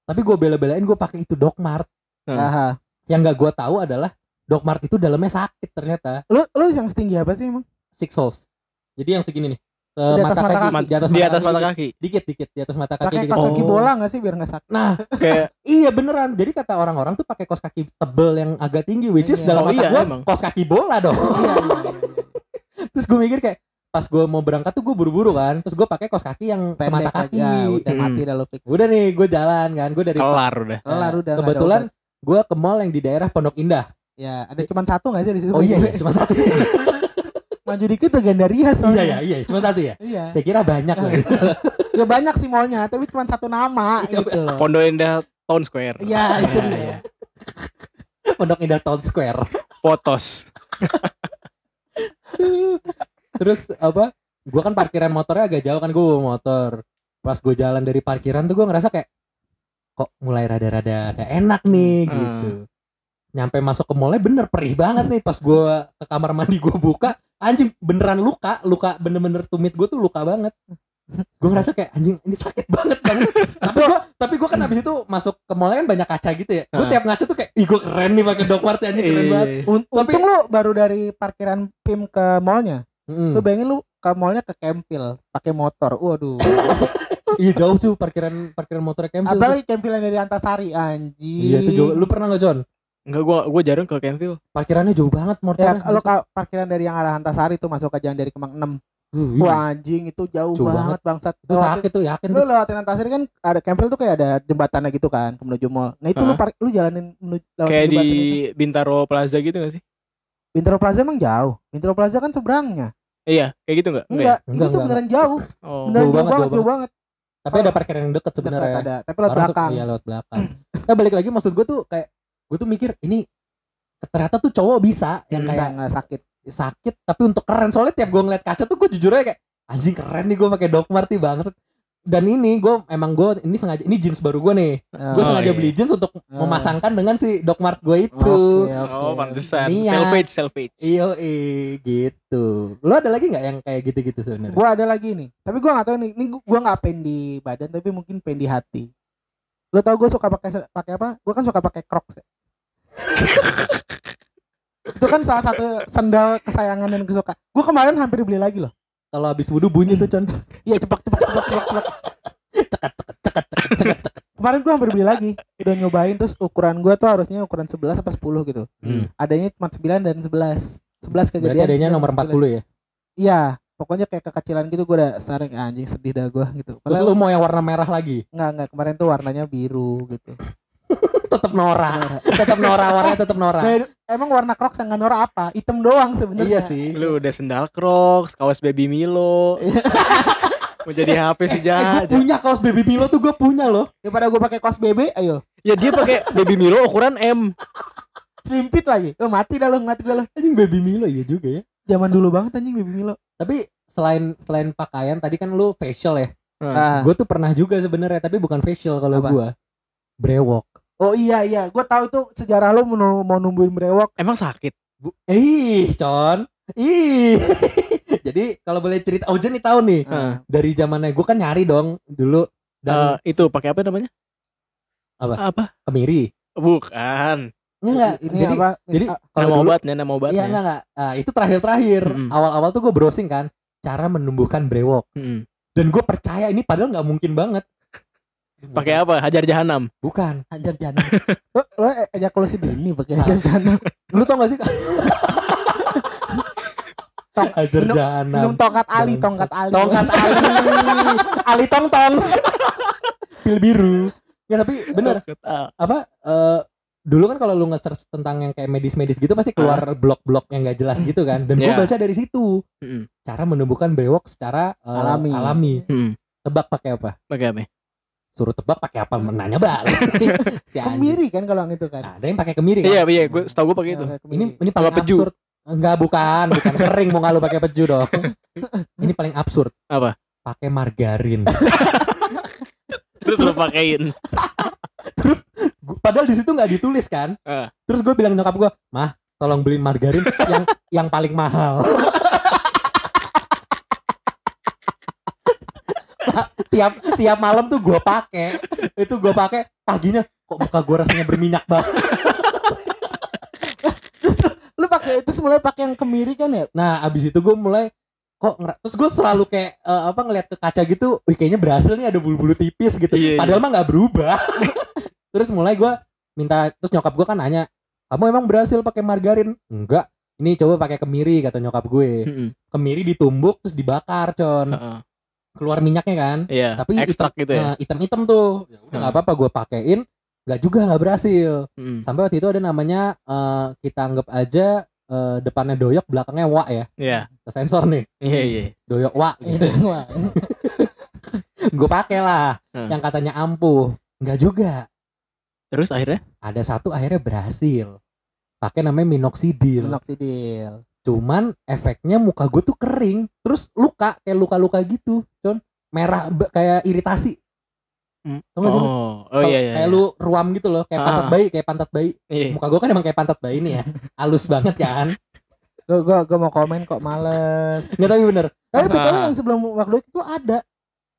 tapi gue bela-belain gue pakai itu Dogmart Aha. yang gak gue tahu adalah Dogmart itu dalamnya sakit ternyata Lu lu yang setinggi apa sih emang? six holes jadi yang segini nih Di atas mata mata kaki, kaki. di atas Di mata atas kaki mata dikit. kaki. dikit dikit di atas mata kaki Pakai kaos kaki Oh. bola nggak sih biar nggak sakit? nah Kayak iya beneran jadi kata orang-orang tuh pakai kaos kaki tebel yang agak tinggi which is Iya. dalam Oh mata iya, gue kaos kaki bola dong Iya, terus gue mikir kayak pas gue mau berangkat tuh gue buru-buru kan terus gue pakai kaos kaki yang semata Pendek kaki aja, udah Mm. mati dah lu fix. udah nih gue jalan kan gue dari kelar udah. Kelar udah, kebetulan gue ke mall yang di daerah Pondok Indah Ya, ada cuma satu nggak sih di situ? oh iya, iya cuma satu Maju dikit udah Gandaria iya soalnya. ya iya cuma satu ya Iya. saya kira banyak loh Ya banyak sih mallnya, tapi cuma satu nama Iya, gitu loh. Pondok Indah Town Square. Iya, itu Iya, dia. iya. Pondok Indah Town Square Potos. terus apa gue kan parkiran motornya agak jauh kan gue bawa motor pas gue jalan dari parkiran tuh gue ngerasa kayak kok mulai rada-rada kayak enak nih Hmm. gitu nyampe masuk ke mallnya bener perih banget nih pas gue ke kamar mandi gue buka anjing beneran luka luka bener-bener tumit gue tuh luka banget gue ngerasa kayak anjing ini sakit banget kan tapi gue tapi gue kan abis itu masuk ke mallnya kan banyak kaca gitu ya gue tiap ngaca tuh kayak ih gue keren nih pakai Dogmart anjing keren Iya. banget Un- Tapi- Untung lu baru dari parkiran PIM ke mallnya. Mm. Lu bayangin lu ke mallnya ke Campville pakai motor. Waduh. iya jauh tuh parkiran parkiran motor tuh. Apalagi Campville yang dari Antasari anjing. Iya itu jauh. Lu pernah nggak John? Enggak gua gua jarang ke Campville. Parkirannya jauh banget Ya motornya. kalau ka- parkiran dari yang arah Antasari tuh masuk ke jalan dari Kemang 6. Uh, iya. Wah anjing itu jauh, Jauh banget bangsat. itu Lewatin- sakit tuh yakin Lu tuh. lewatin Antasari kan ada Campville tuh kayak ada jembatannya gitu kan ke menuju mall. Nah itu lu Hah? par- lu jalanin menuju Kayak di itu. Bintaro Plaza gitu gak sih? Bintaro Plaza emang jauh. Bintaro Plaza kan seberangnya. Iya, kayak gitu enggak? Enggak, Enggak, itu tuh enggak. beneran jauh. Oh. Beneran Jauh jauh, banget, banget, jauh jauh banget. Tapi ada parkiran yang deket Dekat sebenarnya. ada, tapi lewat belakang. Iya lewat belakang. Nah balik lagi maksud gue tuh kayak gue tuh mikir ini ternyata tuh cowok bisa yang Bisa kayak nggak sakit. sakit tapi untuk keren soalnya tiap gue ngeliat kaca tuh gue jujur aja kayak anjing keren nih gue pakai Dogmart nih banget dan ini gue emang gue ini sengaja ini jeans baru gue nih gue Oh, sengaja iya. beli jeans untuk Oh. memasangkan dengan si Dogmart gue itu Oke, oke. Oh, pantesan. Niat. Selfage, selfage. Iyo eh gitu. Lo ada lagi nggak yang kayak gitu-gitu sebenarnya? Gua ada lagi nih, tapi gua nggak tahu nih. Ini gua- gua nggak pen di badan, tapi mungkin pen di hati. Lo tau gue suka pakai pakai apa? Gue kan suka pakai Crocs. Ya. Itu kan salah satu sendal kesayangan dan kesuka. Gue kemarin hampir beli lagi loh. Kalau habis wudhu bunyi tuh con. Iya cepat cepat cepat cepat cepat. Cekat cekat cekat cekat cekat. Kemarin gue hampir beli lagi. Udah nyobain terus ukuran gue tuh harusnya ukuran 11 apa 10 gitu. Hmm. Adanya cuma 9 dan 11. 11 kegedean. Berarti adanya 9 nomor 9. 40 ya. Iya, pokoknya kayak kekecilan gitu gue udah sering anjing sedih dah gue gitu. Terus Padahal lu mau yang warna merah lagi? enggak enggak kemarin tuh warnanya biru gitu. Tetap Nora. tetap Nora, warnanya tetap Nora. Nah, emang warna Crocs yang norak apa? Hitam doang sebenarnya. Iya sih. Lu udah sendal Crocs, kaos baby Milo. Mau jadi HP Eh, gue punya kaos baby Milo tuh gue punya loh. Daripada gue pakai kaos BB, ayo Ya dia pakai baby Milo ukuran M. slim fit lagi. Lo mati dah lo ngeliat gue lo. Anjing baby Milo iya juga ya. Zaman dulu banget anjing baby Milo. Tapi selain selain pakaian tadi kan lu facial ya. Ah. Gue tuh pernah juga sebenarnya tapi bukan facial kalau gue. Brewok. Oh iya iya, gue tahu itu sejarah lo mau, mau numbuhin brewok. Emang sakit. Bu- Ih, Con. Ih. Jadi kalau boleh cerita Ojen nih tahu nih. Heeh. Dari zamannya gue kan nyari dong dulu dan Eh, itu pakai apa namanya? Apa? Apa? kemiri. Bukan. Enggak, ini jadi apa? jadi Ah, kalau nama dulu obatnya, nama Iya obatnya. enggak enggak. Ah, itu terakhir-terakhir. Mm-mm. Awal-awal tuh gue browsing kan cara menumbuhkan brewok Mm-mm. dan gue percaya ini padahal nggak mungkin banget. Pakai apa? Hajar jahanam. Bukan. Hajar jana. lo lo e- ejakulasi dini pakai hajar jana. Lu tau gak sih? Tong- Hajar minum- jahanam. Minum tongkat Ali, tongkat Ali. Tongkat Ali. Ali tong tong. Pil biru. Ya tapi bener Ah, apa eh, dulu kan kalau lu nge-search tentang yang kayak medis-medis gitu pasti keluar blog-blog yang gak jelas gitu kan. Dan gue Iya. baca dari situ cara menumbuhkan brewok secara eh, Alami. alami. Tebak pakai apa? Pakai apa? Suruh tebak pakai apa? Menanya balik. si. Kemiri kan kalau yang itu kan. Nah, ada yang pakai kemiri kan? Iya, iya, gue setahu gue pakai itu. Pakai kemiri. Ini ini paling peju. absurd. Enggak bukan, bukan kering mau lu pakai peju dong. Ini paling absurd. Apa? Pakai margarin. Terus lu pakein. Gua- Padahal di situ nggak ditulis kan. Eh. Terus gue bilang nyokap gue, mah tolong beliin margarin yang yang paling mahal. Tiap tiap malam tuh gue pakai itu gue pakai paginya kok muka gue rasanya berminyak banget Lu pakai itu mulai pakai yang kemiri kan ya? nah abis itu gue mulai kok terus gue selalu kayak eh, apa ngeliat ke kaca gitu wih kayaknya berhasil nih ada bulu-bulu tipis gitu Iya, iya. padahal mah nggak berubah terus mulai gue minta terus nyokap gue kan nanya kamu emang berhasil pakai margarin enggak ini coba pakai kemiri kata nyokap gue Mm-mm. kemiri ditumbuk terus dibakar con Heeh. Keluar minyaknya kan Iya, tapi ekstrak hitam, gitu ya. nah, hitam-hitam tuh ya udah Hmm. nggak apa-apa gue pakein nggak juga nggak berhasil Mm. sampai waktu itu ada namanya eh, kita anggap aja eh, depannya doyok belakangnya wa ya Iya, Kita sensor nih iya, iya. doyok wa gitu. Wah, gue pakai lah Hmm. yang katanya ampuh nggak juga Terus akhirnya? ada satu akhirnya berhasil pakai namanya minoxidil Minoxidil. Cuman efeknya muka gue tuh kering terus luka kayak luka-luka gitu con merah kayak iritasi Mm. Tau gak sih lu? Oh, oh iya, iya. kayak iya. lu ruam gitu loh kayak pantat Ah. bayi kayak pantat bayi Iya. muka gue kan emang kayak pantat bayi nih ya halus banget kan Gue gua, gua mau komen kok males. nggak tapi bener Tapi Masa- betul yang sebelum waktu itu ada.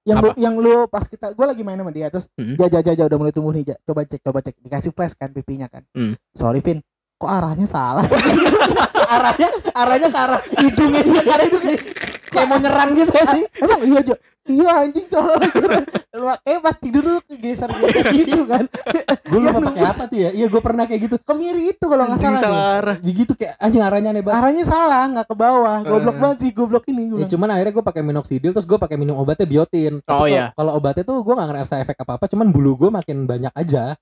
Yang lu, Apa? yang lu pas kita gue lagi main sama dia terus Hmm. ja ja ja ja, udah mulai tumbuh nih ja. Coba cek coba cek dikasih flash kan pipinya kan. Hmm. Sorry Vin, kok arahnya salah sih? arahnya arahnya ke arah hidungnya dia karena itu kayak, kayak mau nyerang gitu sih Emang iya aja. Iya anjing soalnya lu eh pas tidur lu kegeser geser gitu kan. gue lupa Iya, pakai apa tuh ya iya gue pernah kayak gitu Kemiri itu kalau nggak salah. salah arah. Gitu kayak anjing arahnya aneh banget Arahnya salah, nggak ke bawah. Goblok Eh. banget sih, goblok ini gue. Ya, cuman akhirnya gue pakai minoxidil terus gue pakai minum obatnya biotin. Oh, kalau- iya. Kalau obatnya tuh gue nggak ngerasa efek apa apa, cuman bulu gue makin banyak aja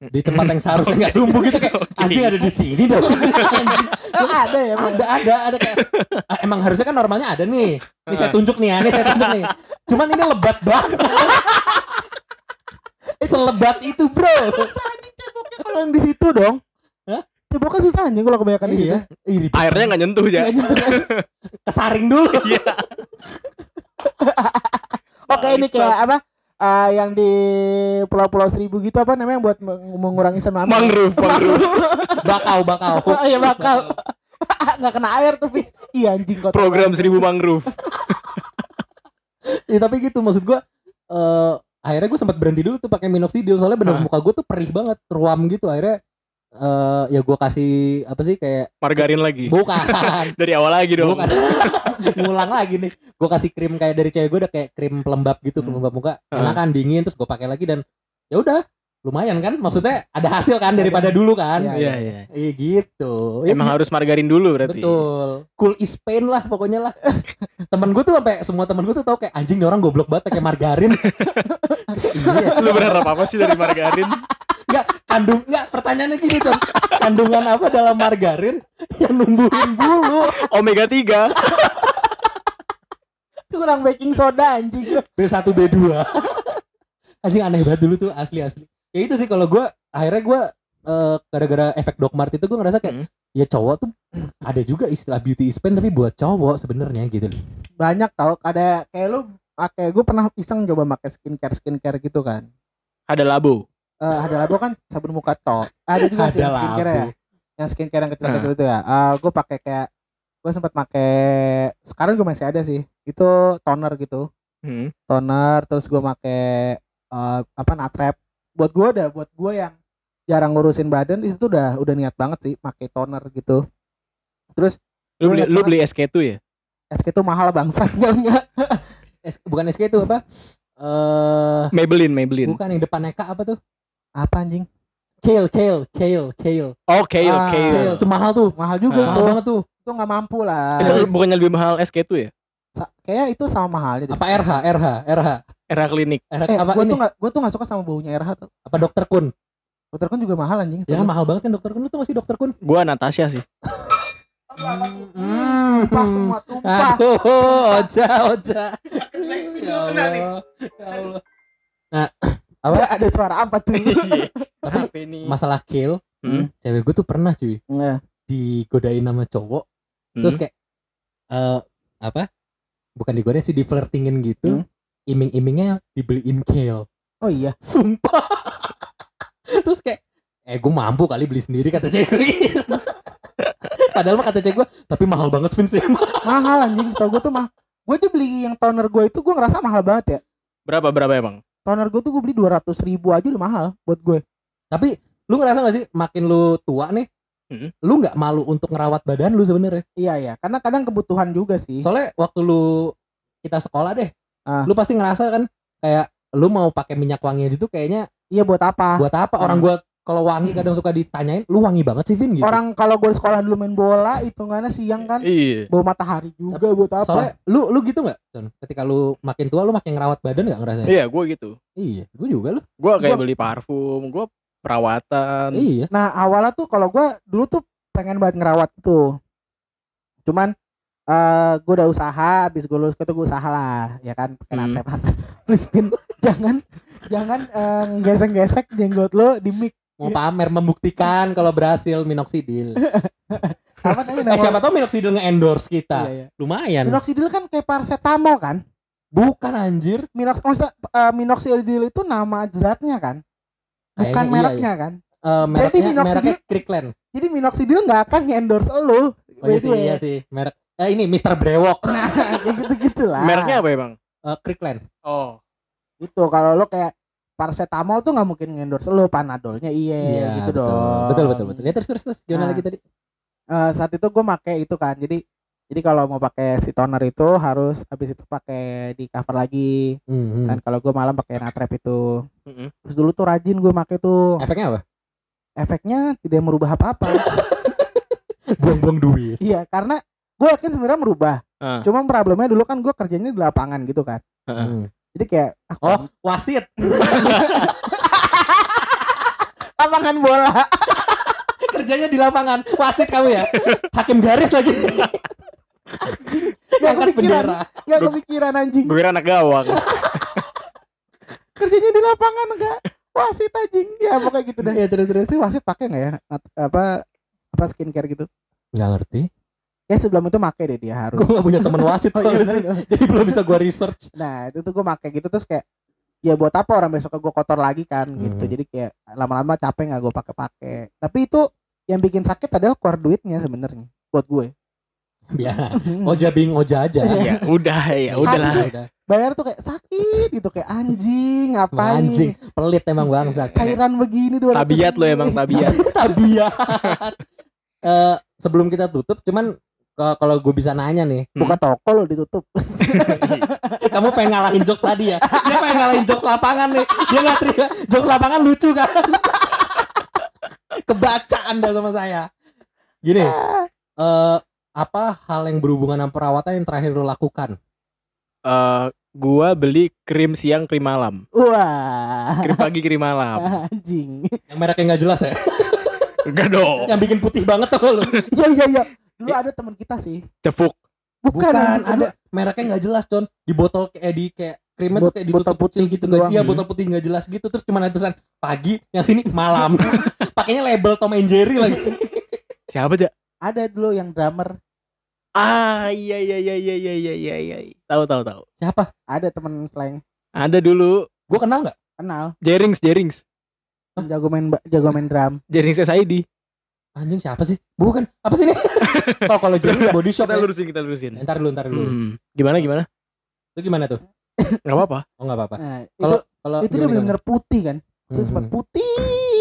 di tempat yang seharusnya nggak tumbuh gitu kayak Oke. anjing ada di sini dong. Anjing. Ada ya, ada ada ada kayak ah, emang harusnya kan normalnya ada nih. Ini saya Heeh. tunjuk nih ya, ini saya tunjuk nih. Cuman ini lebat banget. Selebat itu bro. Kalau yang di situ dong. Hah? Ceboknya susah anjing kalau kebanyakan di situ. Iya. Ih, ribet Airnya nggak nyentuh ya. Kesaring dulu. Iya. Oke ini kayak apa? Eh, yang di pulau-pulau seribu gitu apa namanya yang buat meng- mengurangi tsunami? Mangrove, mangrove. Bakau bakau. Oh iya bakal. Nggak kena air tuh, Pi. Iya anjing kotor. Program seribu mangrove. Ya tapi gitu maksud gua eh akhirnya gue sempat berhenti dulu tuh pakai minoxidil soalnya bener Hah. muka gue tuh perih banget, ruam gitu akhirnya eh ya gua kasih apa sih kayak Margarin lagi. bukan Dari awal lagi dong. bukan ngulang lagi nih gue kasih krim kayak dari cewek gue udah kayak krim pelembab gitu Hmm. pelembab muka enakan dingin terus gue pakai lagi dan ya udah lumayan kan maksudnya ada hasil kan daripada dulu kan Iya, Iya, iya. iya gitu Ya, Emang harus margarin dulu berarti. Betul. Cool is pain lah pokoknya lah. temen gue tuh sampai semua temen gue tuh tahu kayak anjing nih orang goblok banget pakai margarin. iya. Lu berharap apa sih dari margarin? Enggak, kandung enggak pertanyaannya gini, Con. Kandungan apa dalam margarin yang numbuhin bulu? Omega 3. Kurang baking soda anjing. B1 B2. anjing aneh banget dulu tuh asli asli. Ya itu sih kalau gue akhirnya gue eh, gara-gara efek Doc Mart itu gue ngerasa kayak Hmm. ya cowok tuh ada juga istilah beauty is pain tapi buat cowok sebenarnya gitu loh. Banyak tau ada kayak lu pakai gue pernah iseng coba pakai skincare skincare gitu kan. Ada labo. Eh ada labo kan sabun muka tok. Ada juga sih yang skincare ya. labu. Yang skincare yang kecil-kecil itu ya. Eh gue pakai kayak gue sempat pakai sekarang gue masih ada sih. Itu toner gitu. Hmm. toner terus gue make eh, apa natrap buat gue udah buat gue yang jarang ngurusin badan itu udah udah niat banget sih pakai toner gitu terus Lu beli, lu beli SK2 ya? SK itu mahal bangsat enggak bukan SK itu apa? Eh Maybelline, Maybelline. bukan yang depannya K apa tuh? Apa anjing Kale, kale, kale, kale. Oke, Ah, oke. Kale itu mahal tuh. mahal juga Ah. Mahal itu banget tuh. itu nggak mampu lah Itu bukannya lebih mahal SK2 ya? Sa- kayak itu sama mahalnya deh. Apa RH, RH, RH. Era klinik. RH eh apa gue ini? tuh nggak gue tuh nggak suka sama baunya RH tuh Apa Dokter Kun? Dokter kan juga mahal anjing Ya mahal banget kan Dokter Kun itu masih Dokter Kun. Gua Natasha sih. Hmm. tumpah semua tumpah Aduh, Oja, Oja. Ya Allah. Ya Allah. Nah, apa? Nggak ada suara apa tuh Tapi Apa ini? masalah kill, Hmm. cewek gue tuh pernah cuy Nah, digodain sama cowok terus Hmm. kayak eh apa bukan digoreng sih di flirtingin gitu Hmm. iming-imingnya dibeliin kale Oh iya. sumpah terus kayak eh gue mampu kali beli sendiri kata cewek gue gitu. padahal mah kata cewek gue tapi mahal banget Vince ya Mahal anjing, tau gue tuh mah. Gue tuh beli yang toner gue itu gue ngerasa mahal banget ya. Berapa berapa emang? Toner gue tuh gue beli 200 ribu aja udah mahal buat gue. tapi lu ngerasa gak sih makin lu tua nih Hmm. lu nggak malu untuk ngerawat badan lu sebenarnya Iya iya, karena kadang kebutuhan juga sih. soalnya waktu lu kita sekolah deh Ah. lu pasti ngerasa kan kayak lu mau pakai minyak wangi aja tuh kayaknya Iya buat apa? buat apa orang gua kalau wangi kadang suka ditanyain lu wangi banget sih Vin gitu Orang kalau gue sekolah dulu main bola hitungannya siang kan Iya. bawa matahari juga buat apa? soalnya lu lu gitu nggak Son? ketika lu makin tua lu makin ngerawat badan nggak ngerasa Iya, gue gitu. iya gua juga lu Gue kayak Gua- beli parfum, gue perawatan. iya Nah awalnya tuh kalau gue dulu tuh pengen banget ngerawat itu. Cuman eh gue udah usaha, habis gue lulus itu gue usaha lah, ya kan pakai Hmm. Please Vin, jangan jangan eh, gesek-gesek jenggot lo di mic. Mau pamer membuktikan kalau berhasil minoxidil Apa tadi eh nama? siapa tahu minoxidil nge-endorse kita Iya, iya. lumayan Minoxidil kan kayak paracetamol kan? bukan anjir Minox maksudnya, eh, minoxidil itu nama zatnya kan? Bukan Kayaknya iya, mereknya kan? Eh, mereknya minoxidil- mereknya Crickland Jadi minoxidil nggak akan nge-endorse lo. oh iya sih iya sih merek eh ini Mr. Brewok Nah, kayak gitu-gitu lah. Mereknya apa emang? Eh, Crickland Oh. itu kalau lo kayak paracetamol tuh nggak mungkin endorse lo panadolnya iya gitu betul. dong. Betul betul betul. Ya terus terus terus. Gimana Nah. lagi tadi? Eh, saat itu gue make itu kan. Jadi jadi kalau mau pakai si toner itu harus habis itu pakai di cover lagi. Hmm, kan kalau gue malam pakai natrep itu. Mm-mm. terus dulu tuh rajin gue make tuh. Efeknya apa? Efeknya tidak merubah apa-apa. Buang-buang duit. Iya karena gue yakin sebenarnya merubah. Ah. cuma problemnya dulu kan gue kerjanya di lapangan gitu kan. Heeh. Jadi kayak ah, oh wasit. Lapangan bola. Kerjanya di lapangan. Wasit kamu ya? Hakim garis lagi. Nggak angkat kepikiran. bendera. Nggak kepikiran anjing. Gue kira anak gawang. kerjanya di lapangan enggak wasit anjing. Ya pokoknya gitu deh. Ya terus terus. Tapi wasit pakai nggak ya? Apa apa skincare gitu? Nggak ngerti ya sebelum itu make deh dia harus. Gue nggak punya teman wasit Oh, iya, sih. jadi belum bisa gue research. Nah itu tuh gue make gitu terus kayak ya buat apa orang besok gue kotor lagi kan gitu. Hmm. jadi kayak lama-lama capek nggak gue pakai pakai tapi itu yang bikin sakit adalah keluar duitnya sebenarnya buat gue. Ya. Oja bing oja aja. Ya udah ya udahlah. Tuh bayar tuh kayak sakit gitu kayak anjing ngapain? Anjing pelit emang bangsa cairan begini dua Tabiat lo emang tabiat. tabiat. Eh, sebelum kita tutup cuman kalau gue bisa nanya nih. Buka toko lo ditutup. Kamu pengen ngalahin jokes tadi ya? Dia pengen ngalahin jokes lapangan nih. Dia nggak terima. Jokes lapangan lucu kan? Kebacaan dah sama saya. Gini eh apa hal yang berhubungan sama perawatan yang terakhir lo lakukan? Eh, gua beli krim siang krim malam. wah. Krim pagi krim malam. anjing. Yang mereknya nggak jelas ya? Enggak dong. yang bikin putih banget tuh lo. Iya iya iya dulu ya. ada teman kita sih cepuk bukan, bukan ada mereknya nggak jelas con di botol kayak eh, di kayak krimnya tuh kayak di botol gitu putih gitu nggak Iya, botol putih nggak jelas gitu. Terus cuma ada tulisan pagi, yang sini malam. Pakainya label Tom and Jerry lagi. Siapa aja? Ada dulu yang drummer. Ah, iya iya iya iya iya iya iya. iya. Tahu tahu tahu. Siapa? Ada teman slang. Ada dulu. gua kenal nggak? Kenal. Jerings, Jerings. Jago main jago main drum. Jerings SID. Anjing siapa sih? Bukan. Apa sih ini? oh, kalau James body shop Kita ya. lurusin kita lurusin. Ntar dulu, ntar dulu. Hmm. Gimana gimana? Itu gimana tuh? Enggak apa-apa. Oh, enggak apa-apa. nah Kalau itu kalau itu dia benar-benar putih kan itu sempat Mhm. putih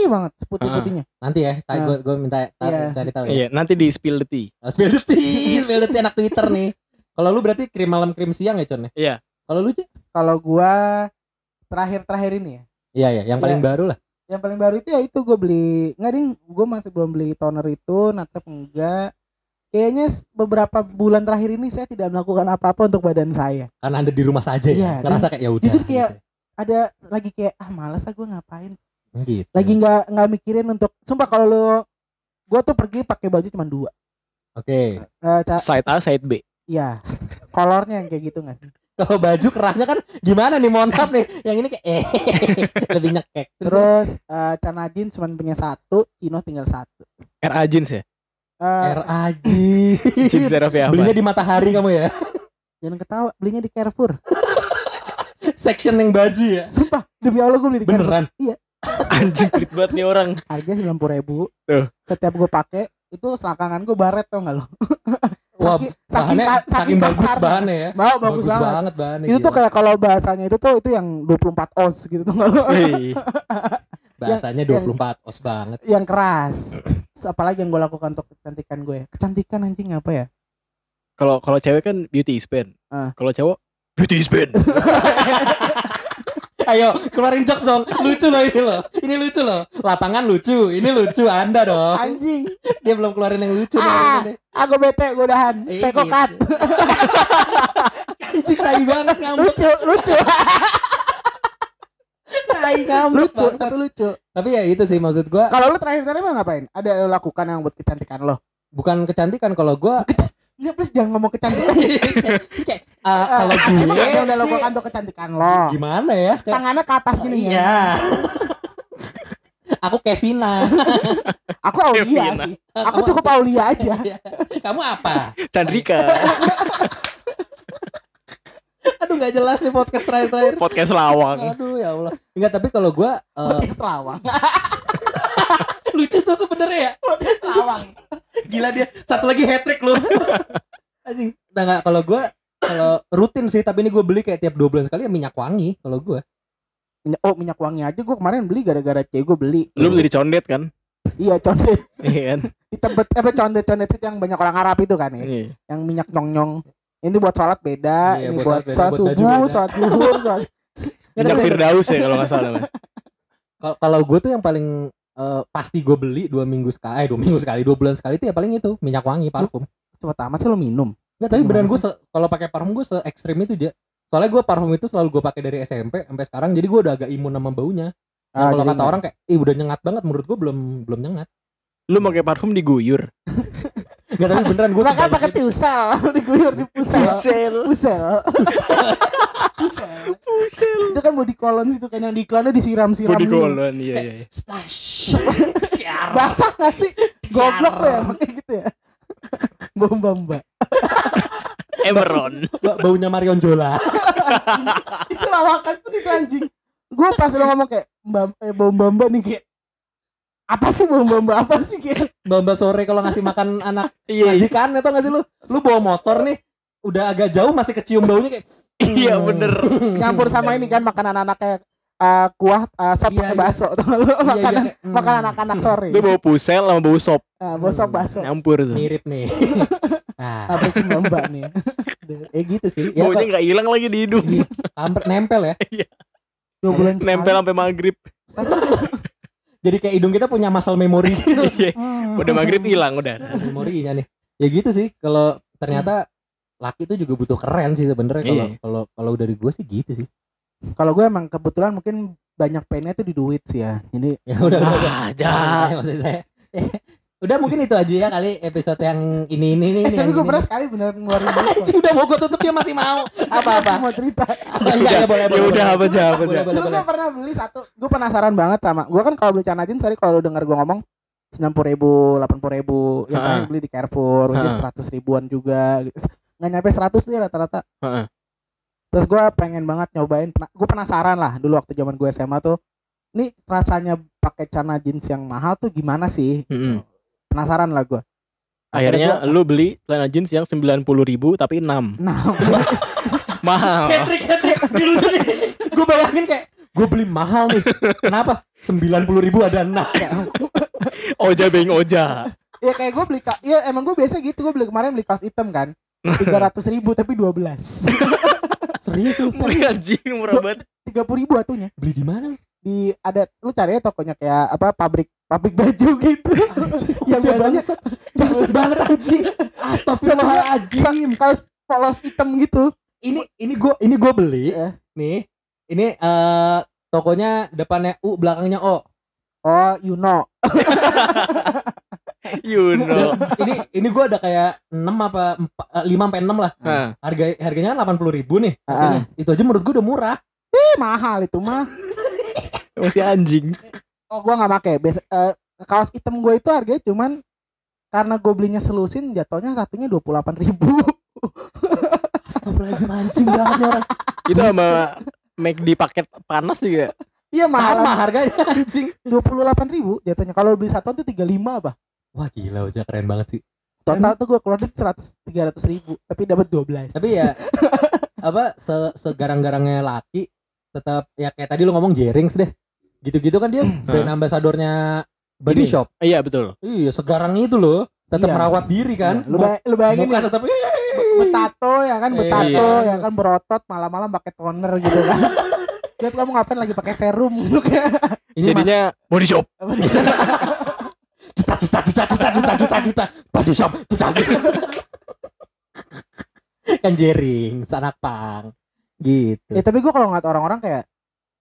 banget seputih putihnya Nanti ya, tadi Nah. gue gue minta ta- Iya. cari tahu ya. Iya, nanti di spill the tea. Oh, spill the tea, spill the tea anak Twitter nih. Kalau lu berarti krim malam krim siang ya, Con ya? Iya. Kalau lu, Ci? kalau gua terakhir-terakhir ini ya Iya, iya, yang paling Iya. baru lah. Yang paling baru itu ya itu gue beli nggak ding gue masih belum beli toner itu natep enggak kayaknya beberapa bulan terakhir ini saya tidak melakukan apa-apa untuk badan saya Karena Anda di rumah saja Iya, ya. Ngerasa kayak ya udah. jujur kayak- gitu. ada lagi kayak ah malas ah gue ngapain gitu. lagi nggak nggak mikirin untuk sumpah kalau lo gue tuh pergi pakai baju cuma dua Oke. Eh, ca- Side A, side B. ya kolornya yang kayak gitu nggak sih Kalau baju kerahnya kan gimana nih? Mohon maaf nih. Yang ini kayak eh lebih nyekek. Terus, terus eh, celana jeans cuma punya satu chino tinggal satu RA jeans ya? Eh, Air aji. Chips terapi apa? Belinya di matahari kamu ya. jangan ketawa, belinya di Carrefour. Section yang baju ya. Sumpah, demi Allah gue beli di Carrefour. Beneran. Anjing pelit banget nih orang. Harga sembilan puluh ribu. Tuh. Setiap gue pakai itu selangkangan gue baret tau gak lo? Wah, saking, saking, bahannya ka- saking bagus kasarnya. bahannya ya. Mau bagus, banget. bahannya. Itu tuh gila. kayak kalau bahasanya itu tuh itu yang 24 oz gitu tuh bahasanya yang- 24 os banget. yang keras. Terus apalagi yang gue lakukan untuk kecantikan gue? Kecantikan anjing apa ya? Kalau kalau cewek kan beauty is pain. Ah. Kalau cowok beauty is pain. Ayo keluarin jokes dong. Lucu loh ini loh. Ini lucu loh. Lapangan lucu. Ini lucu Anda dong. Anjing. Dia belum keluarin yang lucu. Ah. nih. Aku bete gue udahan. Teko gitu. cut. Anjing tai banget ngambek. lucu, lucu. Tai ngambek. lucu, satu lucu. Tapi ya itu sih maksud gua Kalau lu terakhir tadi mau ngapain? Ada yang lakukan yang buat kecantikan lo? bukan kecantikan kalau gua Enggak, please jangan ngomong kecantikan. Terus kayak ah, kalau gue Emang ada yang udah lakukan untuk kecantikan lo? gimana ya? Kayak- Tangannya ke atas gini ya. Iya. Aku Kevina. Aku Aulia Kevina. sih. Aku cukup Aulia aja. Kamu apa? Chandrika. Aduh nggak jelas nih podcast terakhir-terakhir. Podcast lawang. Aduh ya Allah. Enggak tapi kalau gua eh, Podcast lawang. Lucu tuh sebenarnya ya. Lawang. Gila dia. Satu lagi hat trick lu. Anjing. Nah enggak kalau gua kalau rutin sih tapi ini gue beli kayak tiap dua bulan sekali ya minyak wangi kalau gua. Minyak- Oh minyak wangi aja gue kemarin beli gara-gara cewek gue beli. Lu beli di condet kan? Iya condet. Iya kan? Di tebet apa condet condet itu yang banyak orang Arab itu kan ya. Iya. Yang minyak nyong nyong. Ini buat sholat beda, Iya, ini buat buat sholat beda, sholat subuh, sholat zuhur, sholat Ya, Minyak Firdaus ya kalau nggak salah kalau gue tuh yang paling eh, pasti gue beli dua minggu sekali, eh dua minggu sekali, dua bulan sekali itu ya paling itu minyak wangi parfum. cepet amat sih lo minum. Enggak tapi beneran gue kalau pakai parfum gue se ekstrim itu aja. Soalnya gue parfum itu selalu gue pakai dari SMP sampai sekarang, jadi gue udah agak imun sama baunya. Ah, kalau kata nggak- orang kayak, ih udah nyengat banget, menurut gue belum belum nyengat. Lu pakai parfum diguyur. Enggak tapi beneran gue Makanya pakai pusel, diguyur di pusel. Pusel. Pusel. Pusel. Itu kan body cologne itu kan yang di iklannya disiram-siram. Body gitu. colon iya iya. iya. splash. Basah gak sih? Goblok lo ya pakai gitu ya. Bomba mbak. Emeron. Ba- Baunya Marion Jola. itu lawakan tuh itu anjing. Gue pas lo ngomong kayak mbak eh, bomba mbak nih kayak apa sih bomba mbak apa sih kayak Mbak sore kalau ngasih makan anak Iya. iya. majikan itu gak sih lu? Lu bawa motor nih, udah agak jauh masih kecium baunya kayak Iya bener. nyampur sama ini kan makanan anaknya eh, kuah eh, sop Iya, pakai iya. bakso tuh lo Iya, iya, makanan kayak, hmm, makanan anak-anak sore. Lu bawa pusel sama bau sop bawa sop bakso. nyampur tuh. mirip nih. nah, Apa sih mbak mbak nih? eh gitu sih. Ya, Baunya nggak hilang lagi di hidung. hampir nempel ya. Dua bulan sekali. Nempel sampai maghrib. Jadi kayak hidung kita punya muscle memory gitu. Iya. Udah maghrib hilang udah. memorinya nih. Ya gitu sih. Kalau ternyata laki itu juga butuh keren sih sebenarnya kalau Iya. kalau kalau dari gue sih gitu sih. Kalau gue emang kebetulan mungkin banyak pennya tuh di duit sih ya. Jadi Ya udah udah. Ah, maksud saya. Udah mungkin itu aja ya kali episode yang ini ini ini. eh, ini, tapi gue pernah sekali bener ngeluarin duit. udah mau gue tutup dia masih mau. Apa apa? Mau cerita. Iya, boleh Ya boleh. udah boleh. apa aja apa aja. Dulu boleh. gue pernah beli satu. Gue penasaran banget sama. Gue kan kalau beli celana jeans tadi kalau lu denger gue ngomong sembilan puluh ribu, delapan puluh ribu. Yang terakhir beli di Carrefour, which is seratus ribuan juga. Nggak nyampe seratus nih rata-rata. Heeh. Terus gue pengen banget nyobain. Gue penasaran lah dulu waktu zaman gue SMA tuh. Ini rasanya pakai celana jeans yang mahal tuh gimana sih? Mm-mm. Penasaran lah gue. Akhirnya lu beli celana jeans yang 90 ribu tapi 6 Nah, Mahal Patrick, Patrick, gue bayangin kayak gue beli mahal nih. Kenapa? Sembilan puluh ribu ada enam. Oja beng oja ya kayak gue beli ka- ya emang gue biasa gitu gue beli kemarin beli kaos hitam kan tiga ratus ribu tapi dua belas Serius lu? Murah anjing murah banget tiga puluh ribu atunya Beli di mana? di ada lu cari ya tokonya kayak apa pabrik pabrik baju gitu yang biasanya bangsat. Banget anjing. Astagfirullahaladzim. kaos polos hitam gitu Ini ini gue ini gue beli Eh. nih. Ini eh tokonya depannya U belakangnya O. oh you know You know ini ini gue ada kayak 6 apa 4, 5 sampai 6 lah. Hah. Harga harganya kan 80 ribu nih. Ah. harganya. Itu aja menurut gue udah murah. eh mahal itu mah Masih anjing oh gua nggak make biasa eh, kaos hitam gue itu harganya cuman karena gue belinya selusin jatuhnya satunya dua puluh delapan ribu Astagfirullahaladzim anjing banget nih orang. Itu sama make di paket panas juga. iya mahal Sama harganya anjing. dua puluh delapan ribu jatuhnya kalau beli satuan tuh tiga lima apa Wah gila Oja keren banget sih. total tuh gue keluar duit seratus tiga ratus ribu tapi dapat dua belas Tapi ya apa se segarang-garangnya laki tetap ya kayak tadi lu ngomong Jerings deh. Gitu-gitu kan dia brand ambassadornya Body Ini. Shop. Iya betul. Iya, segarang itu loh. Tetap Iya. merawat diri kan. lu, bay- lu bayangin Muka nih, tetap betato ya kan betato Iya. ya kan berotot malam-malam pakai toner gitu kan lihat kamu ngapain lagi pakai serum gitu kan ini mas Jadinya body shop. juta juta juta juta juta juta juta body shop juta juta kan jering anak pang gitu ya tapi gue kalau ngeliat orang-orang kayak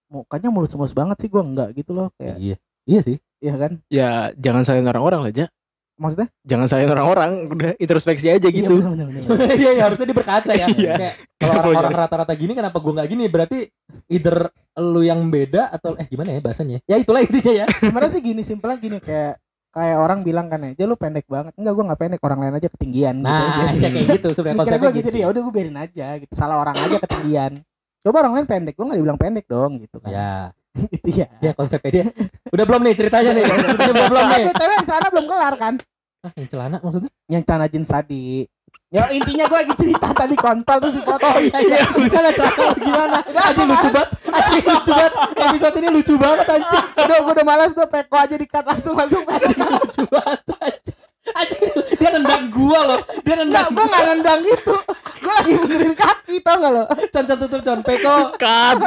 mukanya mulus-mulus banget sih gue enggak gitu loh kayak iya iya sih iya kan Ya jangan sayang orang-orang aja. maksudnya Jangan sayang orang-orang. Udah introspeksi aja Iya, gitu. bener, bener, bener. iya iya harusnya dia berkaca ya Iya. kayak kalau orang-orang ya? rata-rata gini kenapa gua nggak gini berarti either lu yang beda atau eh gimana ya bahasanya ya itulah intinya ya sebenarnya sih gini simpelnya gini kayak kayak orang bilang kan ya, "Ja lu pendek banget." Enggak, gue nggak pendek, orang lain aja ketinggian nah gitu. ya kayak gitu sebenarnya konsepnya gue gitu gitu deh, ya udah gue biarin aja gitu. Salah orang aja ketinggian. Coba orang lain pendek, gue nggak dibilang pendek dong gitu kan. ya gitu ya. ya konsepnya dia udah belum nih ceritanya nih udah belum belum nih Tapi yang celana belum kelar kan? ah, yang celana maksudnya Yang celana jeans tadi. Ya intinya gue lagi cerita tadi kontol terus dipotong. Oh iya iya gimana celana gimana anjing lucu banget anjing lucu banget episode ini lucu banget anjing udah gue udah malas tuh peko aja dikat langsung langsung pendek. lucu banget anjing anjing dia nendang gua loh dia Enggak, nendang gue nggak nendang gitu. Gue lagi benerin kaki tau gak lo? con con tutup con peko Cut.